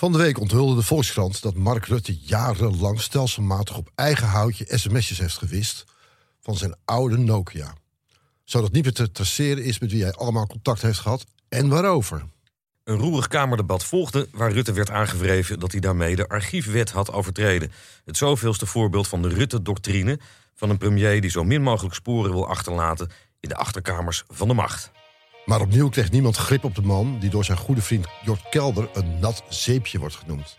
Van de week onthulde de Volkskrant dat Mark Rutte jarenlang stelselmatig op eigen houtje sms'jes heeft gewist van zijn oude Nokia. Zodat niet meer te traceren is met wie hij allemaal contact heeft gehad en waarover. Een roerig Kamerdebat volgde waar Rutte werd aangevreven dat hij daarmee de archiefwet had overtreden. Het zoveelste voorbeeld van de Rutte-doctrine van een premier die zo min mogelijk sporen wil achterlaten in de achterkamers van de macht. Maar opnieuw kreeg niemand grip op de man die door zijn goede vriend Jort Kelder een nat zeepje wordt genoemd.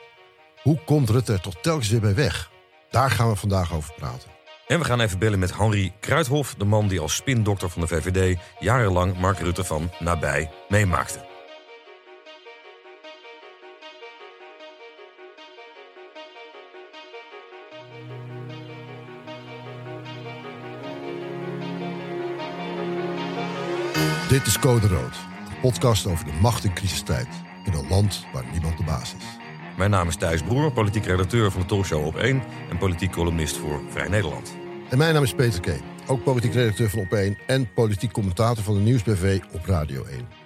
Hoe komt Rutte er toch telkens weer bij weg? Daar gaan we vandaag over praten. En we gaan even bellen met Henri Kruithof, de man die als spindokter van de VVD jarenlang Mark Rutte van nabij meemaakte. Dit is Code Rood, een podcast over de macht in crisistijd. In een land waar niemand de baas is. Mijn naam is Thijs Broer, politiek redacteur van de talkshow Op 1 en politiek columnist voor Vrij Nederland. En mijn naam is Peter Kee, ook politiek redacteur van Op 1 en politiek commentator van de Nieuwsbv op Radio 1.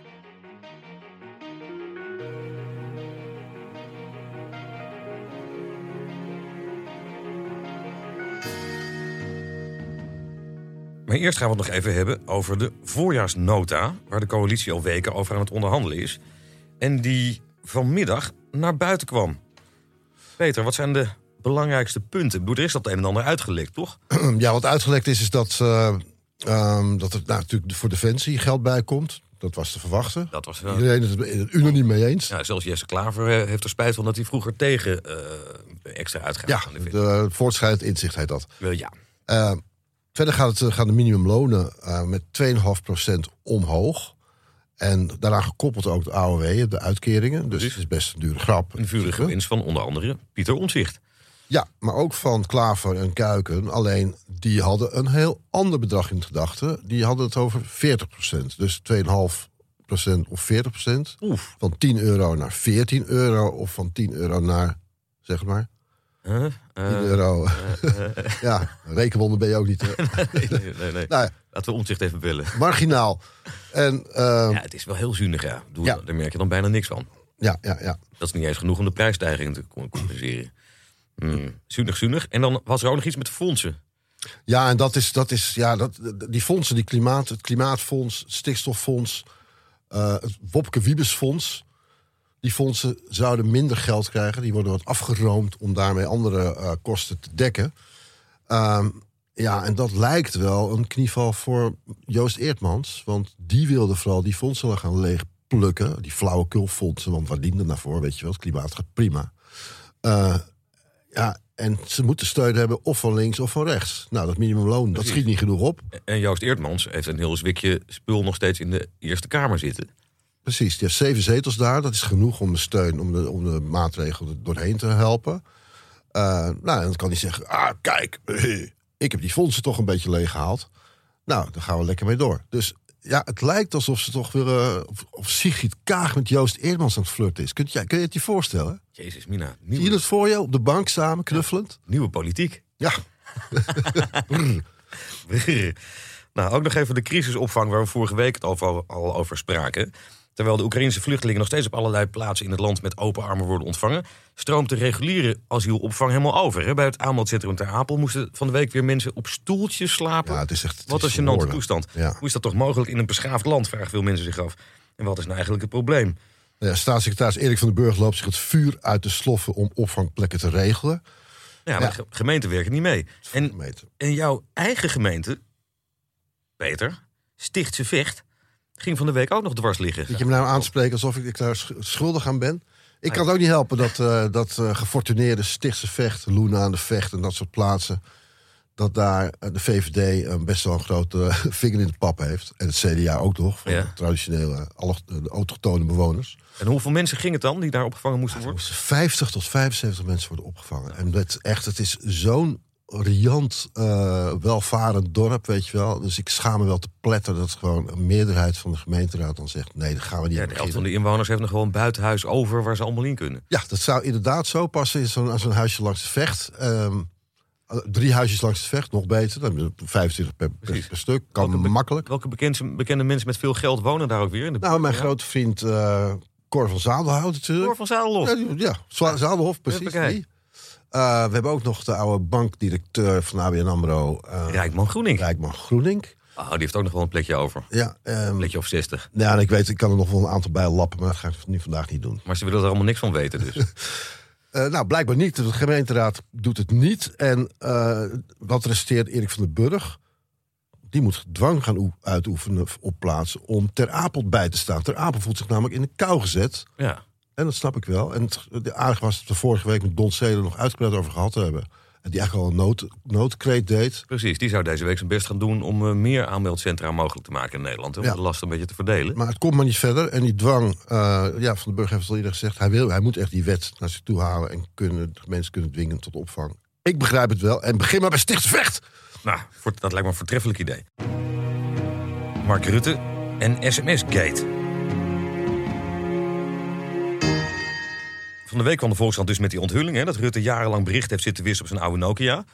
Maar eerst gaan we het nog even hebben over de voorjaarsnota, waar de coalitie al weken over aan het onderhandelen is. En die vanmiddag naar buiten kwam. Peter, wat zijn de belangrijkste punten? Ik bedoel, er is dat een en ander uitgelekt, toch? Ja, wat uitgelekt is, is dat, uh, um, dat er nou, natuurlijk voor Defensie geld bij komt. Dat was te verwachten. Dat was, uh, Iedereen is het unaniem mee eens. Ja, zelfs Jesse Klaver eh, heeft er spijt van dat hij vroeger tegen uh, extra uitgaven ja, de de voortschrijdend inzicht heet dat. ja. Verder gaat het, gaan de minimumlonen uh, met 2,5% omhoog. En daaraan gekoppeld ook de AOW, de uitkeringen. Dus het is best een dure grap. Een vurige winst van onder andere Pieter Omtzigt. Ja, maar ook van Klaver en Kuiken. Alleen die hadden een heel ander bedrag in gedachten. Die hadden het over 40%. Dus 2,5% of 40%. Oef. Van 10 euro naar 14 euro. Of van 10 euro naar, zeg maar, Uh, 10 euro. ja, rekenwonder ben je ook niet. nee, nee, nee. nou Laten we Omtzigt even bellen. marginaal. En uh, Ja, het is wel heel zuinig, ja. Daar merk je dan bijna niks van. ja, ja, ja. Dat is niet eens genoeg om de prijsstijging te com- compenseren. Hmm. Zuinig, zuinig. En dan was er ook nog iets met de fondsen. Ja, en dat is, dat is ja, dat, die fondsen, die klimaat, het Klimaatfonds, het Stikstoffonds, eh, het Wopke Wiebesfonds. Die fondsen zouden minder geld krijgen. Die worden wat afgeroomd om daarmee andere eh, kosten te dekken. Ehm, ja, en dat lijkt wel een knieval voor Joost Eertmans. Want die wilde vooral die fondsen gaan leegplukken. Die flauwekulfondsen, want waar dienen daarvoor? Weet je wel, het klimaat gaat prima. Eh, ja, en ze moeten steun hebben of van links of van rechts. Nou, dat minimumloon, dat schiet niet genoeg op. En Joost Eertmans heeft een heel zwikje spul nog steeds in de Eerste Kamer zitten. Precies, die heeft zeven zetels daar. Dat is genoeg om de steun, om de, om de maatregelen er doorheen te helpen. Eh, nou, en dan kan hij zeggen, ah, kijk, ik heb die fondsen toch een beetje leeggehaald. Nou, daar gaan we lekker mee door. Dus ja, het lijkt alsof ze toch weer... eh, of, of Sigrid Kaag met Joost Eermans aan het flirten is. Kun je, kun je het je voorstellen? Jezus, Mina. Zie je dat voor je, op de bank samen, knuffelend? nieuwe politiek. Ja, nou, ook nog even de crisisopvang waar we vorige week het over, al over spraken. Terwijl de Oekraïnse vluchtelingen nog steeds op allerlei plaatsen in het land met open armen worden ontvangen, stroomt de reguliere asielopvang helemaal over. Hè? Bij het aanmeldcentrum Ter Apel moesten van de week weer mensen op stoeltjes slapen. ja het is echt... het Wat is een gênante toestand. Ja. Hoe is dat toch mogelijk in een beschaafd land, vragen veel mensen zich af. En wat is nou eigenlijk het probleem? Ja, staatssecretaris Erik van den Burg loopt zich het vuur uit de sloffen om opvangplekken te regelen. Ja, maar gemeenten werken niet mee. En, en jouw eigen gemeente, Peter, Stichtse Vecht, ging van de week ook nog dwars liggen. Dat je me nou aanspreekt alsof ik, daar sch- schuldig aan ben. Ik kan het ook niet helpen dat, eh, dat eh, gefortuneerde Stichtse Vecht, Loena aan de Vecht en dat soort plaatsen. Dat daar eh, de VVD een best wel een grote vinger in de pap heeft. En het CDA ook nog, van Ja. de traditionele, de autochtone bewoners. En hoeveel mensen ging het dan die daar opgevangen moesten worden? moesten 50 tot 75 mensen worden opgevangen. En dat, echt, het is zo'n riant, eh, welvarend dorp, weet je wel. Dus ik schaam me wel te pletten dat gewoon een meerderheid van de gemeenteraad dan zegt... nee, dat gaan we niet Ja, de helft van de inwoners heeft nog gewoon een buitenhuis over waar ze allemaal in kunnen. Ja, dat zou inderdaad zo passen in zo'n huisje langs de vecht. Ehm, drie huisjes langs de vecht, nog beter. Dan hebben we 25 per, per, per stuk. Kan Welke makkelijk. Welke bekende, bekende mensen met veel geld wonen daar ook weer? In de Nou, mijn Ja? grote vriend eh Cor van Zadelhout natuurlijk. Cor van Zadelhof. Ja, Zadelhof, precies. Die. Eh, we hebben ook nog de oude bankdirecteur van ABN AMRO, eh Rijkman Groening. Rijkman Groening. Oh, die heeft ook nog wel een plekje over. Ja, ehm, Een plekje of 60. ja, en ik weet, ik kan er nog wel een aantal bij lappen, maar dat ga ik nu vandaag niet doen. Maar ze willen er allemaal niks van weten dus. Eh, nou, blijkbaar niet. De gemeenteraad doet het niet. En wat resteert Erik van den Burg? Die moet dwang gaan oe- uitoefenen op plaatsen om Ter Apel bij te staan. Ter Apel voelt zich namelijk in de kou gezet. ja. En dat snap ik wel. En het de aardig was dat we vorige week met Don Ceder nog uitgebreid over gehad hebben. En die eigenlijk al een nood, noodkreet deed. Precies, die zou deze week zijn best gaan doen om eh, meer aanmeldcentra mogelijk te maken in Nederland. hè, Om Ja. de last een beetje te verdelen. Maar het komt maar niet verder. En die dwang, eh, ja, Van den Burg heeft al eerder gezegd. Hij, wil, hij moet echt die wet naar zich toe halen. En kunnen, de mensen kunnen dwingen tot opvang. Ik begrijp het wel. En begin maar bij Stichtsvecht. Nou, dat lijkt me een voortreffelijk idee. Mark Rutte en SMS-gate. Van de week kwam de Volkskrant dus met die onthulling... Hè, dat Rutte jarenlang bericht heeft zitten wissen op zijn oude Nokia.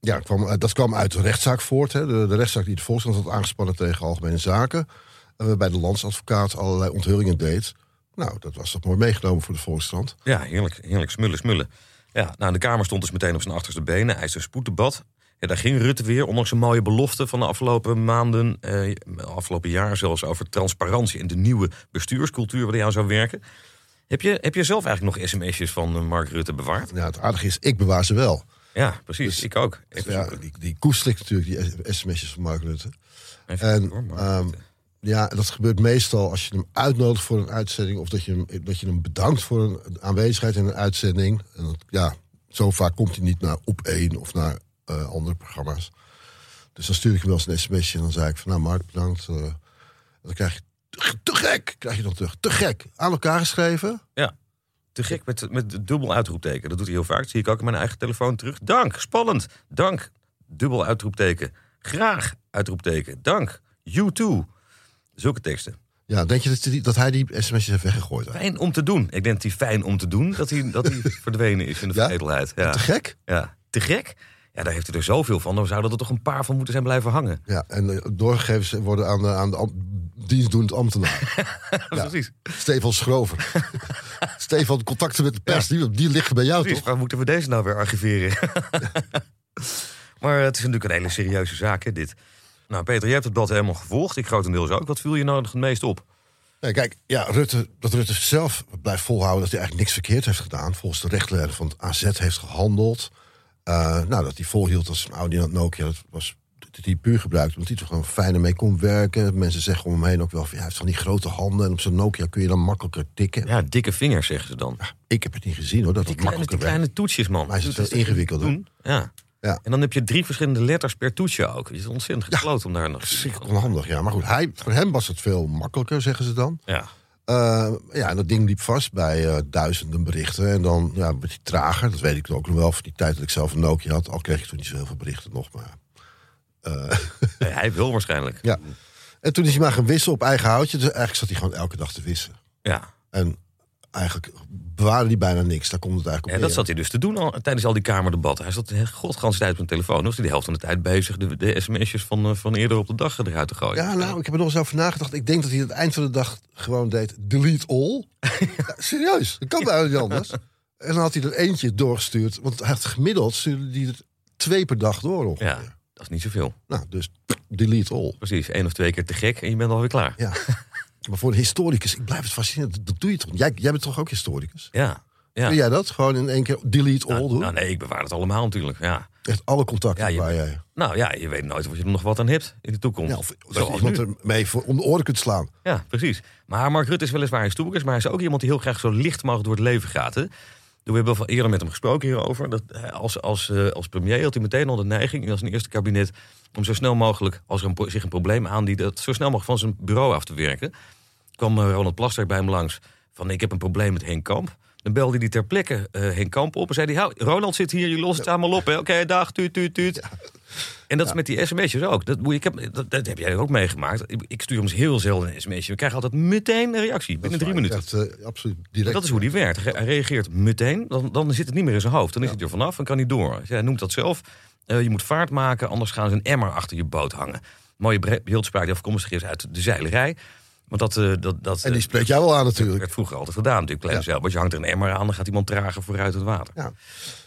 Ja, kwam, eh, dat kwam uit de rechtszaak voort. Hè. De, de rechtszaak die de Volkskrant had aangespannen tegen Algemene Zaken. En waarbij de landsadvocaat allerlei onthullingen deed. Nou, dat was toch mooi meegenomen voor de Volkskrant. Ja, heerlijk, heerlijk smullen, smullen. Ja, nou, de Kamer stond dus meteen op zijn achterste benen. Hij is een spoeddebat. Ja, daar ging Rutte weer, ondanks een mooie belofte van de afgelopen maanden... Eh, afgelopen jaar zelfs over transparantie... en de nieuwe bestuurscultuur waar hij aan zou werken. Heb je, heb je zelf eigenlijk nog sms'jes van eh, Mark Rutte bewaard? Ja, het aardige is, ik bewaar ze wel. Ja, precies. ik ook. Even Ja, zoeken. die, die koester ik natuurlijk, die sms'jes van Mark Rutte. Even En, Mark ehm, Rutte. Ja, dat gebeurt meestal als je hem uitnodigt voor een uitzending... of dat je hem, dat je hem bedankt voor een aanwezigheid in een uitzending. En dat, ja, zo vaak komt hij niet naar Op 1 of naar eh, andere programma's. Dus dan stuur ik hem wel eens een sms'je en dan zei ik van... nou Mark, bedankt. eh. Dan krijg je te, gek, krijg je dan terug. Te gek. Aan elkaar geschreven. Te gek met, met dubbel uitroepteken. Dat doet hij heel vaak. Dat zie ik ook in mijn eigen telefoon terug. Dank, spannend. Dank, dubbel uitroepteken. Graag, uitroepteken. Dank, you too. Zulke teksten. Ja, denk je dat, hij die- dat hij die sms'jes heeft weggegooid? Fijn om te doen. Ik denk dat hij fijn om te doen. Dat hij, dat hij verdwenen is in de Ja? vergetelheid. Ja. Te gek? ja. Te gek? Ja, daar heeft hij er zoveel van. Dan zouden er toch een paar van moeten zijn blijven hangen. Ja, en eh, doorgegeven worden aan de, aan de am- dienstdoend ambtenaar. Ja. Precies. Stefan Schrover. Stefan, contacten met de pers, die, die liggen bij jou Precies. toch? Waar moeten we deze nou weer archiveren? maar het is natuurlijk een hele serieuze zaak, hè, dit. Nou, Peter, jij hebt het blad helemaal gevolgd. Ik grotendeels ook. Wat viel je nou het meest op? Nee, kijk, ja, Rutte, dat Rutte zelf blijft volhouden dat hij eigenlijk niks verkeerd heeft gedaan. Volgens de rechtleider van het AZ heeft gehandeld. Eh, nou, dat hij volhield als een Audi aan Nokia, dat was dat hij puur gebruikt. Omdat hij er gewoon fijner mee kon werken. Mensen zeggen om hem heen ook wel van, ja, hij heeft van die grote handen. En op zo'n Nokia kun je dan makkelijker tikken. Ja, dikke vingers, zeggen ze dan. Ik heb het niet gezien hoor, dat Die het kleine, makkelijker die kleine toetsjes, man. Maar is het veel ingewikkelder? doen? Ja. Ja. En dan heb je drie verschillende letters per toetsje ook. Het is ontzettend gesloten om daar nog... Verschrikkelijk onhandig, ja. Maar goed, hij, voor hem was het veel makkelijker, zeggen ze dan. Ja. Eh, ja, en dat ding liep vast bij eh, duizenden berichten. En dan ja, werd hij trager. Dat weet ik ook nog wel van die tijd dat ik zelf een Nokia had. Al kreeg ik toen niet zo heel veel berichten nog. Maar, eh, Nee, hij wil waarschijnlijk. ja. En toen is hij maar gaan wissen op eigen houtje. Dus eigenlijk zat hij gewoon elke dag te wissen. Ja. En eigenlijk bewaarde hij bijna niks. Daar komt het eigenlijk En op dat neer. zat hij dus te doen al, tijdens al die kamerdebatten. Hij zat de godganse tijd op zijn telefoon. Dan was hij de helft van de tijd bezig de, de sms'jes van, eh, van eerder op de dag eruit te gooien. Ja, nou, ik heb er nog eens over nagedacht. Ik denk dat hij aan het eind van de dag gewoon deed delete all. ja, serieus, dat kan bijna niet anders. En dan had hij er eentje doorgestuurd. Want hij had gemiddeld stuurde hij er twee per dag door ongeveer. Ja, dat is niet zoveel. Nou, dus delete all. Precies, één of twee keer te gek en je bent alweer klaar. Ja. maar voor een historicus, ik blijf het fascinerend. Dat, doe je toch? Jij, jij bent toch ook historicus? Ja. ja. Jij dat? Gewoon in één keer delete all Nou, doen? nou, nee, ik bewaar het allemaal natuurlijk. Ja. Echt alle contacten Ja, je- waar jij... Nou ja, je weet nooit of je er nog wat aan hebt in de toekomst. Ja, of dat je Zoals iemand nu. er mee voor, om de oren kunt slaan. Ja, precies. Maar Mark Rutte is weliswaar historicus, maar hij is ook iemand die heel graag zo licht mogelijk door het leven gaat. Hè? We hebben wel eerder met hem gesproken hierover. Dat hij als, als, eh, als premier had hij meteen al de neiging, als een eerste kabinet, om zo snel mogelijk, als er een, zich een probleem aandient, dat zo snel mogelijk van zijn bureau af te werken. kwam eh, Ronald Plasterk bij hem langs van ik heb een probleem met Henk Kamp. Dan belde hij ter plekke eh, Henk Kamp op en zei hij, "Hou, Ronald zit hier, je lost het allemaal op. Oké, dag, tuut, tuut, tuut. En dat is met die sms'jes ook. Dat, moet ik heb, dat, dat heb jij ook meegemaakt. Ik, stuur eens heel zelden een sms'je. We krijgen altijd meteen een reactie, binnen drie minuten. Echt, eh, absoluut direct. dat is hoe die werkt. Hij reageert meteen, dan, dan zit het niet meer in zijn hoofd. Dan is het er vanaf en kan hij door. Hij noemt dat zelf. eh, je moet vaart maken, anders gaan ze een emmer achter je boot hangen. Mooie beeldspraak die afkomstig is uit de zeilerij. Want dat, eh, dat, dat En die eh, spreekt jou wel aan werd natuurlijk. vroeger altijd gedaan, natuurlijk. Ja. zeilboot. Je hangt er een emmer aan, dan gaat iemand trager vooruit het water. Ja.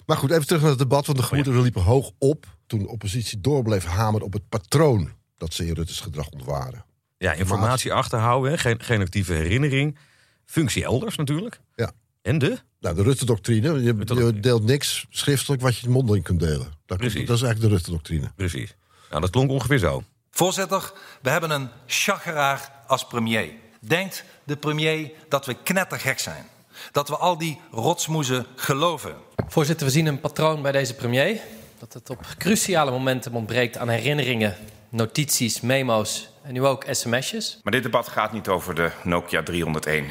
Maar goed, even terug naar het debat. Want de gemoederen liepen hoog op toen de oppositie doorbleef hameren op het patroon dat ze in Rutte's gedrag ontwaren. Ja, informatie achterhouden, hè. geen, geen actieve herinnering. Functie elders natuurlijk. Ja. En de? Nou, de Rutte-doctrine. Je, deelt niks schriftelijk wat je mondeling kunt delen. Dat, Precies. dat is eigenlijk de Rutte-doctrine. Precies. Nou, dat klonk ongeveer zo. Voorzitter, we hebben een chageraar als premier. Denkt de premier dat we knettergek zijn? Dat we al die rotsmoezen geloven? Voorzitter, we zien een patroon bij deze premier. Dat het op cruciale momenten ontbreekt aan herinneringen, notities, memo's en nu ook sms'jes. Maar dit debat gaat niet over de Nokia 301.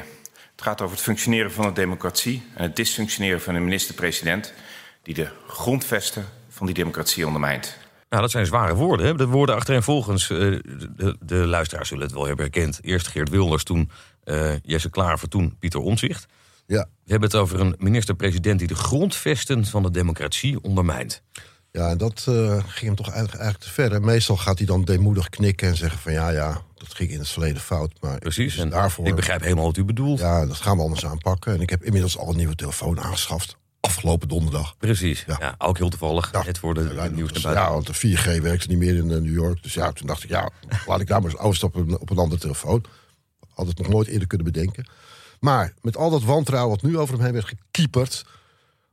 Het gaat over het functioneren van de democratie en het dysfunctioneren van een minister-president die de grondvesten van die democratie ondermijnt. Nou, dat zijn zware woorden. Hè? De woorden achtereenvolgens, eh de, de luisteraars zullen het wel hebben herkend. Eerst Geert Wilders, toen eh, Jesse Klaver, toen Pieter Omtzigt. Ja. We hebben het over een minister-president die de grondvesten van de democratie ondermijnt. Ja, en dat eh, ging hem toch eigenlijk, eigenlijk te ver. Meestal gaat hij dan deemoedig knikken en zeggen van ja, ja, dat ging in het verleden fout. Maar Precies. En daarvoor, Ik begrijp helemaal wat u bedoelt. Ja, dat gaan we anders aanpakken. En ik heb inmiddels al een nieuwe telefoon aangeschaft. Afgelopen donderdag. Precies. Ja. Ja. ook heel toevallig. Ja. Het voor de, Ja, nieuws naar ja, want de 4G werkte niet meer in eh, New York. Dus ja, toen dacht ik, ja, laat ik daar maar eens overstappen op een andere telefoon. Had het nog nooit eerder kunnen bedenken. Maar met al dat wantrouwen wat nu over hem heen werd gekieperd...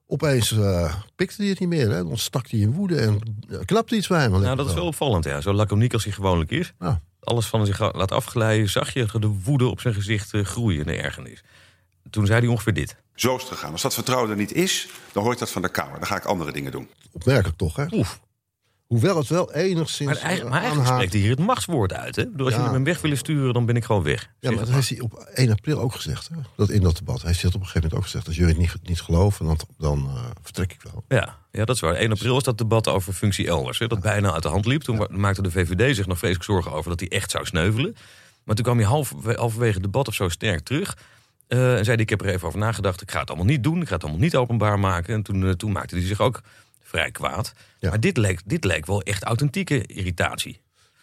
opeens eh, pikte hij het niet meer. Hè. Dan stak hij in woede en eh, knapte iets bij hem. Nou, dat is wel opvallend. Ja. Zo laconiek als hij gewoonlijk is. Alles van zich laat afglijden. Zag je de woede op zijn gezicht groeien in de ergernis. Toen zei hij ongeveer dit. Zo is het gegaan. Als dat vertrouwen er niet is, dan hoor ik dat van de Kamer. Dan ga ik andere dingen doen. Opmerkelijk toch, hè? Oef. Hoewel het wel enigszins Maar eigenlijk, maar eigenlijk aanhaakt- spreekt hij hier het machtswoord uit. Hè? Bedoel, Als Ja. jullie me weg willen sturen, dan ben ik gewoon weg. Ja, maar dat heeft hij op 1 april ook gezegd. Hè? Dat in dat debat heeft hij dat op een gegeven moment ook gezegd. Als jullie het niet, niet geloven, dan, dan eh, vertrek ik wel. Ja, ja, dat is waar. 1 april was dat debat over functie elders. Hè, dat bijna uit de hand liep. Toen maakte de VVD zich nog vreselijk zorgen over dat hij echt zou sneuvelen. Maar toen kwam hij half, halverwege het debat of zo sterk terug. Eh, en zei ik heb er even over nagedacht. Ik ga het allemaal niet doen. Ik ga het allemaal niet openbaar maken. En toen, eh, toen maakte hij zich ook vrij kwaad. Ja. Maar dit leek, dit leek wel echt authentieke irritatie.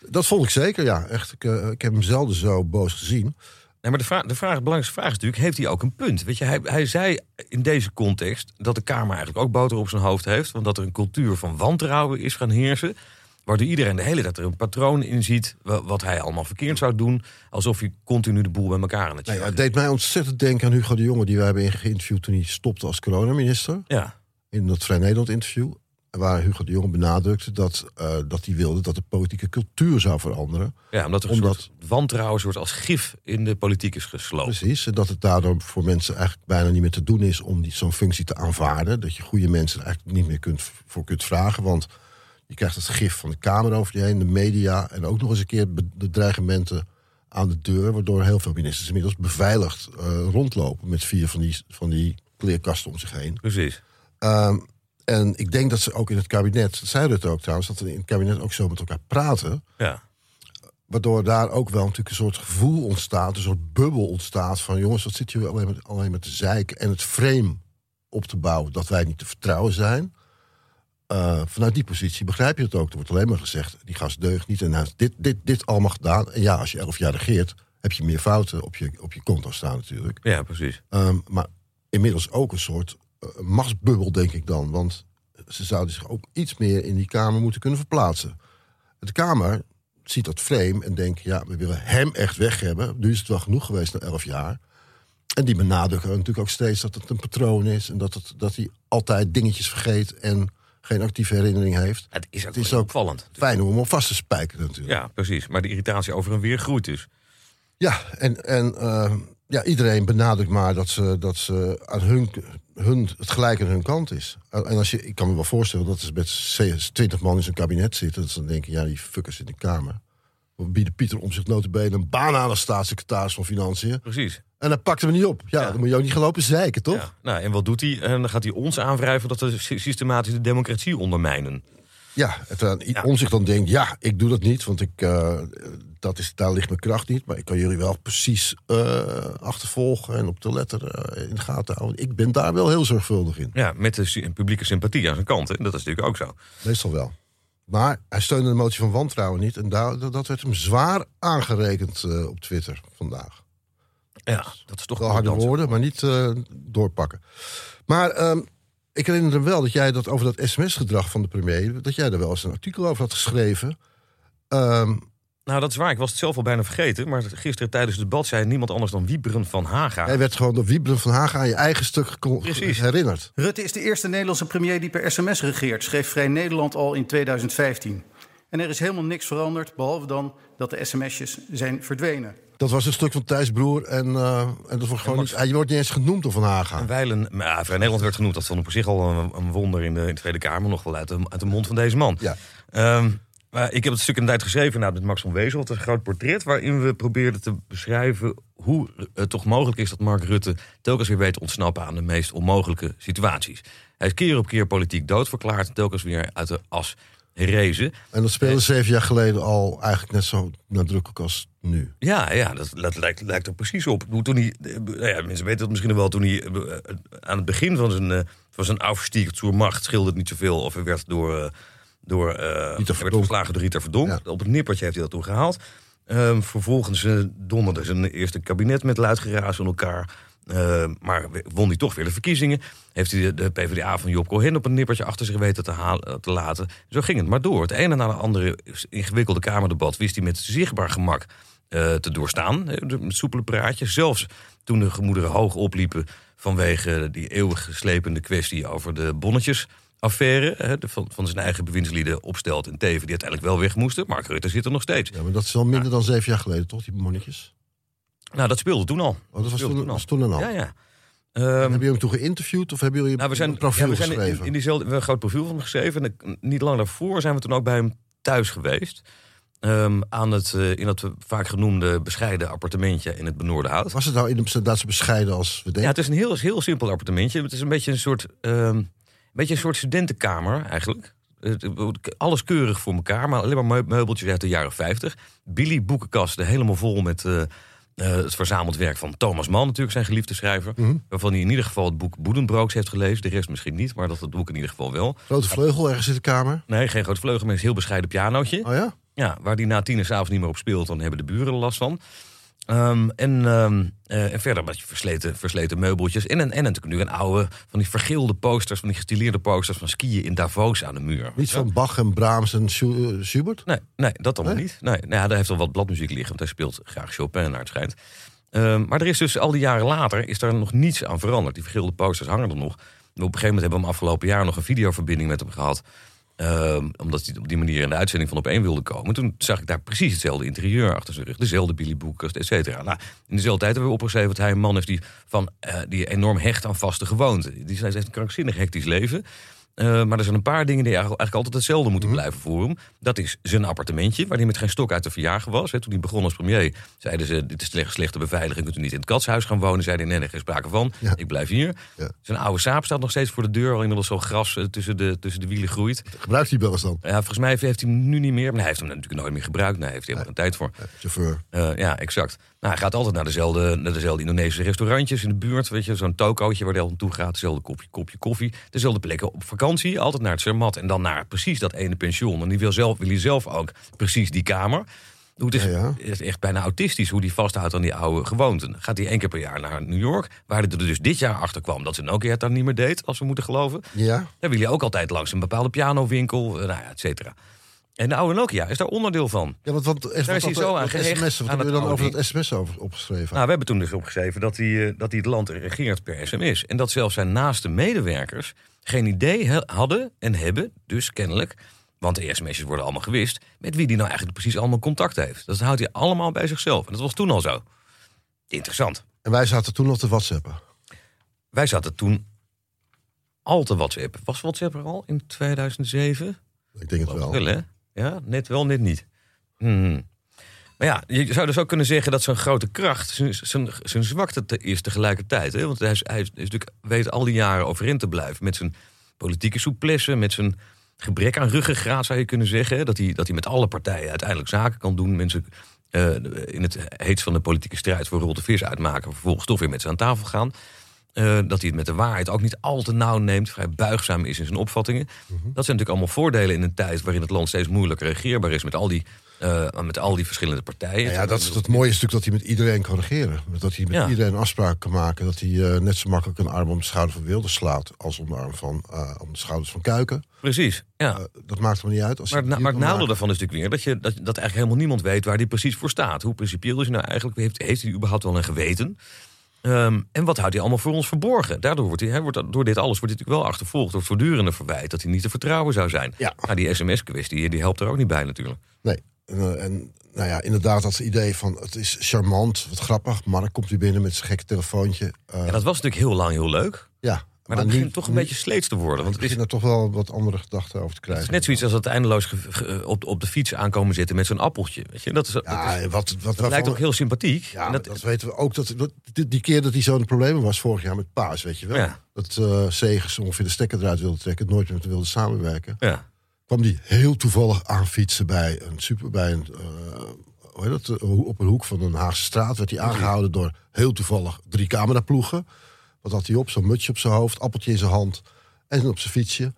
Dat vond ik zeker, ja. Echt, ik, eh, ik heb hem zelden zo boos gezien. Nee, maar de, vraag, de, vraag, de belangrijkste vraag is natuurlijk, heeft hij ook een punt? Weet je, hij, hij zei in deze context dat de Kamer eigenlijk ook boter op zijn hoofd heeft. Want dat er een cultuur van wantrouwen is gaan heersen. Waardoor iedereen de hele tijd er een patroon in ziet. wa- Wat hij allemaal verkeerd zou doen. Alsof hij continu de boel bij elkaar aan het Nou ja, het deed mij ontzettend denken aan Hugo de Jonge... die we hebben geïnterviewd toen hij stopte als coronaminister. Ja, In dat Vrij Nederland interview. Waar Hugo de Jonge benadrukte dat, eh, dat hij wilde dat de politieke cultuur zou veranderen. ja, omdat er een Omdat- soort wantrouwen soort als gif in de politiek is gesloopt. Precies. En dat het daardoor voor mensen eigenlijk bijna niet meer te doen is om die- zo'n functie te aanvaarden. Dat je goede mensen er eigenlijk niet meer kunt, voor kunt vragen. Want je krijgt het gif van de Kamer over je heen, de media. En ook nog eens een keer de dreigementen aan de deur. Waardoor heel veel ministers inmiddels beveiligd eh, rondlopen. Met vier van die, van die kleerkasten om zich heen. Precies. Ehm, en ik denk dat ze ook in het kabinet, dat zei het ook trouwens, dat we in het kabinet ook zo met elkaar praten. Ja. Waardoor daar ook wel natuurlijk een soort gevoel ontstaat, een soort bubbel ontstaat van jongens, wat zit je alleen met, alleen met de zeiken en het frame op te bouwen dat wij niet te vertrouwen zijn. Eh, vanuit die positie begrijp je het ook. Er wordt alleen maar gezegd, die gast deugt niet en hij heeft dit, dit, dit allemaal gedaan. En ja, als je elf jaar regeert, heb je meer fouten op je, op je konto staan natuurlijk. ja, precies. Ehm, maar inmiddels ook een soort eh, machtsbubbel, denk ik dan. Want ze zouden zich ook iets meer in die Kamer moeten kunnen verplaatsen. De Kamer ziet dat frame en denkt... ja, we willen hem echt weg hebben. Nu is het wel genoeg geweest na elf jaar. En die benadrukken natuurlijk ook steeds dat het een patroon is... en dat, het, dat hij altijd dingetjes vergeet en geen actieve herinnering heeft. Het is ook, Het is wel ook opvallend. Fijn om hem op vast te spijkeren natuurlijk. Ja, precies. Maar de irritatie over en weer groeit dus. Ja, en, en eh, ja, iedereen benadrukt maar dat ze, dat ze aan hun, hun, het gelijk aan hun kant is. En en als je, ik kan me wel voorstellen dat ze met 20 man in zijn kabinet zitten. Dat ze dan denken, ja, die fuckers in de Kamer. We bieden Pieter om zich notabene een baan aan als staatssecretaris van Financiën. Precies. En dan pakt hem niet op. Ja, Ja. dan moet je ook niet gaan lopen zeiken, toch? Ja. Nou, en wat doet hij? En dan gaat hij ons aanwrijven dat we sy- systematisch de democratie ondermijnen. Ja, terwijl Ja. om zich dan denkt, ja, ik doe dat niet, want ik, eh, dat is, daar ligt mijn kracht niet. Maar ik kan jullie wel precies eh, achtervolgen en op de letter eh, in de gaten houden. Ik ben daar wel heel zorgvuldig in. Ja, met de publieke sympathie aan zijn kant. Hè? Dat is natuurlijk ook zo. Meestal wel. Maar hij steunde de motie van wantrouwen niet. En daar, dat werd hem zwaar aangerekend eh, op Twitter vandaag. Ja, dat is toch Wel harde woorden, maar niet eh, doorpakken. Maar ehm, ik herinner me wel dat jij dat over dat sms-gedrag van de premier... dat jij daar wel eens een artikel over had geschreven. Ehm, Nou, dat is waar. Ik was het zelf al bijna vergeten. Maar gisteren tijdens het debat zei niemand anders dan Wieberen van Haga. jij werd gewoon door Wiebren van Haga aan je eigen stuk Precies. herinnerd. Rutte is de eerste Nederlandse premier die per sms regeert, schreef Vrij Nederland al in 2015. En er is helemaal niks veranderd, behalve dan dat de sms'jes zijn verdwenen. Dat was een stuk van Thijs Broer. En, eh, en dat wordt gewoon niet, hij wordt niet eens genoemd door Van Haga. En Weilen, maar ja, Vrij Nederland werd genoemd. Dat vond op zich al een, een wonder in de, in de Tweede Kamer. Nog wel uit de, uit de mond van deze man. Ja. Ehm, maar ik heb het stuk in de tijd geschreven nou, met Max van Wezel. Het is een groot portret waarin we probeerden te beschrijven... hoe het toch mogelijk is dat Mark Rutte telkens weer weet te ontsnappen... aan de meest onmogelijke situaties. Hij is keer op keer politiek doodverklaard. Telkens weer uit de as herrezen. En dat speelde zeven jaar geleden al eigenlijk net zo nadrukkelijk als nu. Ja, ja dat, dat lijkt, lijkt er precies op. Toen hij, eh, nou ja, mensen weten het misschien wel, toen hij eh, eh, aan het begin van zijn, eh, van zijn Aufstieg zur Macht scheelde het niet zoveel. Of hij werd door, eh, door eh, hij werd verslagen door Rita Verdonk. Ja. Op het nippertje heeft hij dat toen gehaald. Ehm, vervolgens eh, donderde zijn eerste kabinet met luid geraas aan elkaar. Ehm, maar won hij toch weer de verkiezingen. Heeft hij de, de PvdA van Job Cohen op een nippertje achter zich weten te, halen, te laten. Zo ging het maar door. Het ene na de andere ingewikkelde Kamerdebat wist hij met zichtbaar gemak eh, te doorstaan. eh, Met soepele praatjes. Zelfs toen de gemoederen hoog opliepen vanwege die eeuwig geslepende kwestie over de bonnetjesaffaire. hè, de- Van, van zijn eigen bewindslieden opstelt en Teven, die uiteindelijk wel weg moesten. Mark Rutte zit er nog steeds. Ja, maar dat is wel minder dan zeven jaar geleden, toch, die monnetjes? Nou, dat speelde toen al. Oh, dat was toen, was toen en al. Ja, ja. En Ehm, Hebben jullie hem toen geïnterviewd of hebben jullie nou, we zijn, een profiel ja, we zijn in, geschreven? in diezelfde, we hebben een groot profiel van hem geschreven. En niet lang daarvoor zijn we toen ook bij hem thuis geweest. Ehm, aan het, eh, in dat vaak genoemde bescheiden appartementje in het Benoorde Hout. Was het nou inderdaad zo bescheiden als we denken? Ja, het is een heel, heel simpel appartementje. Het is een beetje een soort, ehm, een beetje een soort studentenkamer eigenlijk. Alles keurig voor elkaar, maar alleen maar meu- meubeltjes uit de jaren 50. Billy boekenkasten helemaal vol met eh, eh, het verzameld werk van Thomas Mann, natuurlijk zijn geliefde schrijver. Mhm. Waarvan hij in ieder geval het boek Boedenbrooks heeft gelezen. De rest misschien niet, maar dat het boek in ieder geval wel. Grote vleugel ergens in de kamer. Nee, geen groot vleugel, maar een heel bescheiden pianootje. Oh ja? Ja, waar die na tien uur s'avonds niet meer op speelt, dan hebben de buren er last van. Ehm, en, ehm, eh, en verder beetje versleten, versleten meubeltjes. En, en, en natuurlijk nu een oude, van die vergeelde posters, van die gestileerde posters van skiën in Davos aan de muur. Niet van Bach en Brahms en eh, Schubert? Nee, nee dat allemaal Nee? niet. Nee, nou ja, daar heeft al wat bladmuziek liggen, want hij speelt graag Chopin naar het schijnt. Ehm, maar er is dus al die jaren later is daar nog niets aan veranderd. Die vergeelde posters hangen er nog. En op een gegeven moment hebben we hem afgelopen jaar nog een videoverbinding met hem gehad. Ehm, omdat hij op die manier in de uitzending van op één wilde komen. Toen zag ik daar precies hetzelfde interieur achter zijn rug. Dezelfde Billy Boekers, et cetera. Nou, in dezelfde tijd hebben we opgeschreven dat hij een man is die, van, eh, die enorm hecht aan vaste gewoonten. Die heeft een krankzinnig hectisch leven. Eh, maar er zijn een paar dingen die eigenlijk altijd hetzelfde moeten blijven voor hem. Dat is zijn appartementje, waar hij met geen stok uit de verjagen was. Toen hij begon als premier, zeiden ze: Dit is slecht- slechte beveiliging, kunt u niet in het katshuis gaan wonen. Zeiden nee, nee, geen sprake van. Ja. Ik blijf hier. Ja. Zijn oude saap staat nog steeds voor de deur, waar inmiddels zo gras eh, tussen de, tussen de wielen groeit. Gebruikt die wel eens dan? Ja, volgens mij heeft hij hem nu niet meer. Maar hij heeft hem natuurlijk nooit meer gebruikt. Nee, hij heeft helemaal geen tijd voor. Chauffeur. Eh, ja, exact. Nou, hij gaat altijd naar dezelfde, naar dezelfde Indonesische restaurantjes in de buurt. Weet je, zo'n tokootje waar hij altijd naartoe gaat. Dezelfde kopje, kopje koffie. Dezelfde plekken op vakantie. Altijd naar het Zermatt. En dan naar precies dat ene pension. En die wil, zelf, wil hij zelf ook precies die kamer. Hoe het is, Ja, ja. het is echt bijna autistisch hoe hij vasthoudt aan die oude gewoonten. Gaat hij één keer per jaar naar New York. Waar hij er dus dit jaar achter kwam dat ze Nokia het dan niet meer deed. Als we moeten geloven. Ja? Dan wil je ook altijd langs een bepaalde pianowinkel. eh, Nou ja, et cetera. En de oude Nokia is daar onderdeel van. Ja, want, want, Daar is hij wat- zo wat aan gehecht, sms, wat aan hebben we dan over dat sms over, opgeschreven? Nou, we hebben toen dus opgeschreven dat hij, eh, dat hij het land regeert per sms. En dat zelfs zijn naaste medewerkers geen idee hadden en hebben, dus kennelijk... want de sms'jes worden allemaal gewist... met wie die nou eigenlijk precies allemaal contact heeft. Dat houdt hij allemaal bij zichzelf. En dat was toen al zo. Interessant. En wij zaten toen nog te whatsappen. Wij zaten toen al te WhatsApp. Was WhatsApp er al in 2007? Ik denk het wel. Wel, hè? Ja, net wel, net niet. Hmm. Maar ja, je zou dus ook kunnen zeggen dat zijn grote kracht zijn, zijn, zwakte te- is tegelijkertijd. Hè? Want hij, is, hij is, natuurlijk, weet al die jaren overeind te blijven met zijn politieke souplesse, met zijn gebrek aan ruggengraat zou je kunnen zeggen. Dat hij, dat hij met alle partijen uiteindelijk zaken kan doen. Mensen eh, in het heetst van de politieke strijd voor rol de vis uitmaken, vervolgens toch weer met ze aan tafel gaan. Eh, dat hij het met de waarheid ook niet al te nauw neemt. Vrij buigzaam is in zijn opvattingen. Dat zijn natuurlijk allemaal voordelen in een tijd waarin het land steeds moeilijker regeerbaar is. Met al die, eh, met al die verschillende partijen. Ja, ja, dat is het mooie stuk dat hij met iedereen kan regeren. Dat hij met Ja. iedereen afspraken kan maken. Dat hij eh, net zo makkelijk een arm om de schouder van Wilders slaat. als om de arm van om de schouders van Kuiken. Precies. Ja. Dat maakt hem niet uit. Als Maar, hij het na- het maar het kan nadeel daarvan is natuurlijk weer dat, je, dat, dat eigenlijk helemaal niemand weet waar die precies voor staat. Hoe principieel is hij nou eigenlijk? Heeft, heeft hij überhaupt wel een geweten? Ehm, en wat houdt hij allemaal voor ons verborgen? Daardoor wordt hij, hij wordt, door dit alles wordt hij natuurlijk wel achtervolgd door voortdurende verwijt dat hij niet te vertrouwen zou zijn. Ja. Nou, die sms-kwestie die helpt er ook niet bij natuurlijk. Nee. En, eh, en nou ja, inderdaad, dat idee van het is charmant, wat grappig. Mark komt hier binnen met zijn gekke telefoontje. Eh, Ja, dat was natuurlijk heel lang heel leuk. ja, Maar, dat begint toch een beetje sleets te worden. Want het is, er toch wel wat andere gedachten over te het krijgen. is net zoiets als dat eindeloos ge- ge- op, op de fiets aankomen zitten met zo'n appeltje. Weet je? Dat, is, dat, Ja, is- wat, wat, dat waarvan- lijkt ook heel sympathiek. Ja, En dat, dat, weten we ook. Dat, dat- die, keer dat hij zo in de problemen was vorig jaar met Paas, weet je wel. Ja. Dat eh Segers ongeveer de stekker eruit wilde trekken, nooit meer wilde samenwerken. ja. kwam die heel toevallig aanfietsen bij een super bij een eh, hoe heet dat, eh, op een hoek van een Haagse straat werd hij aangehouden door heel toevallig drie cameraploegen. Wat had hij op? Zo'n mutsje op zijn hoofd, appeltje in zijn hand en op zijn fietsje.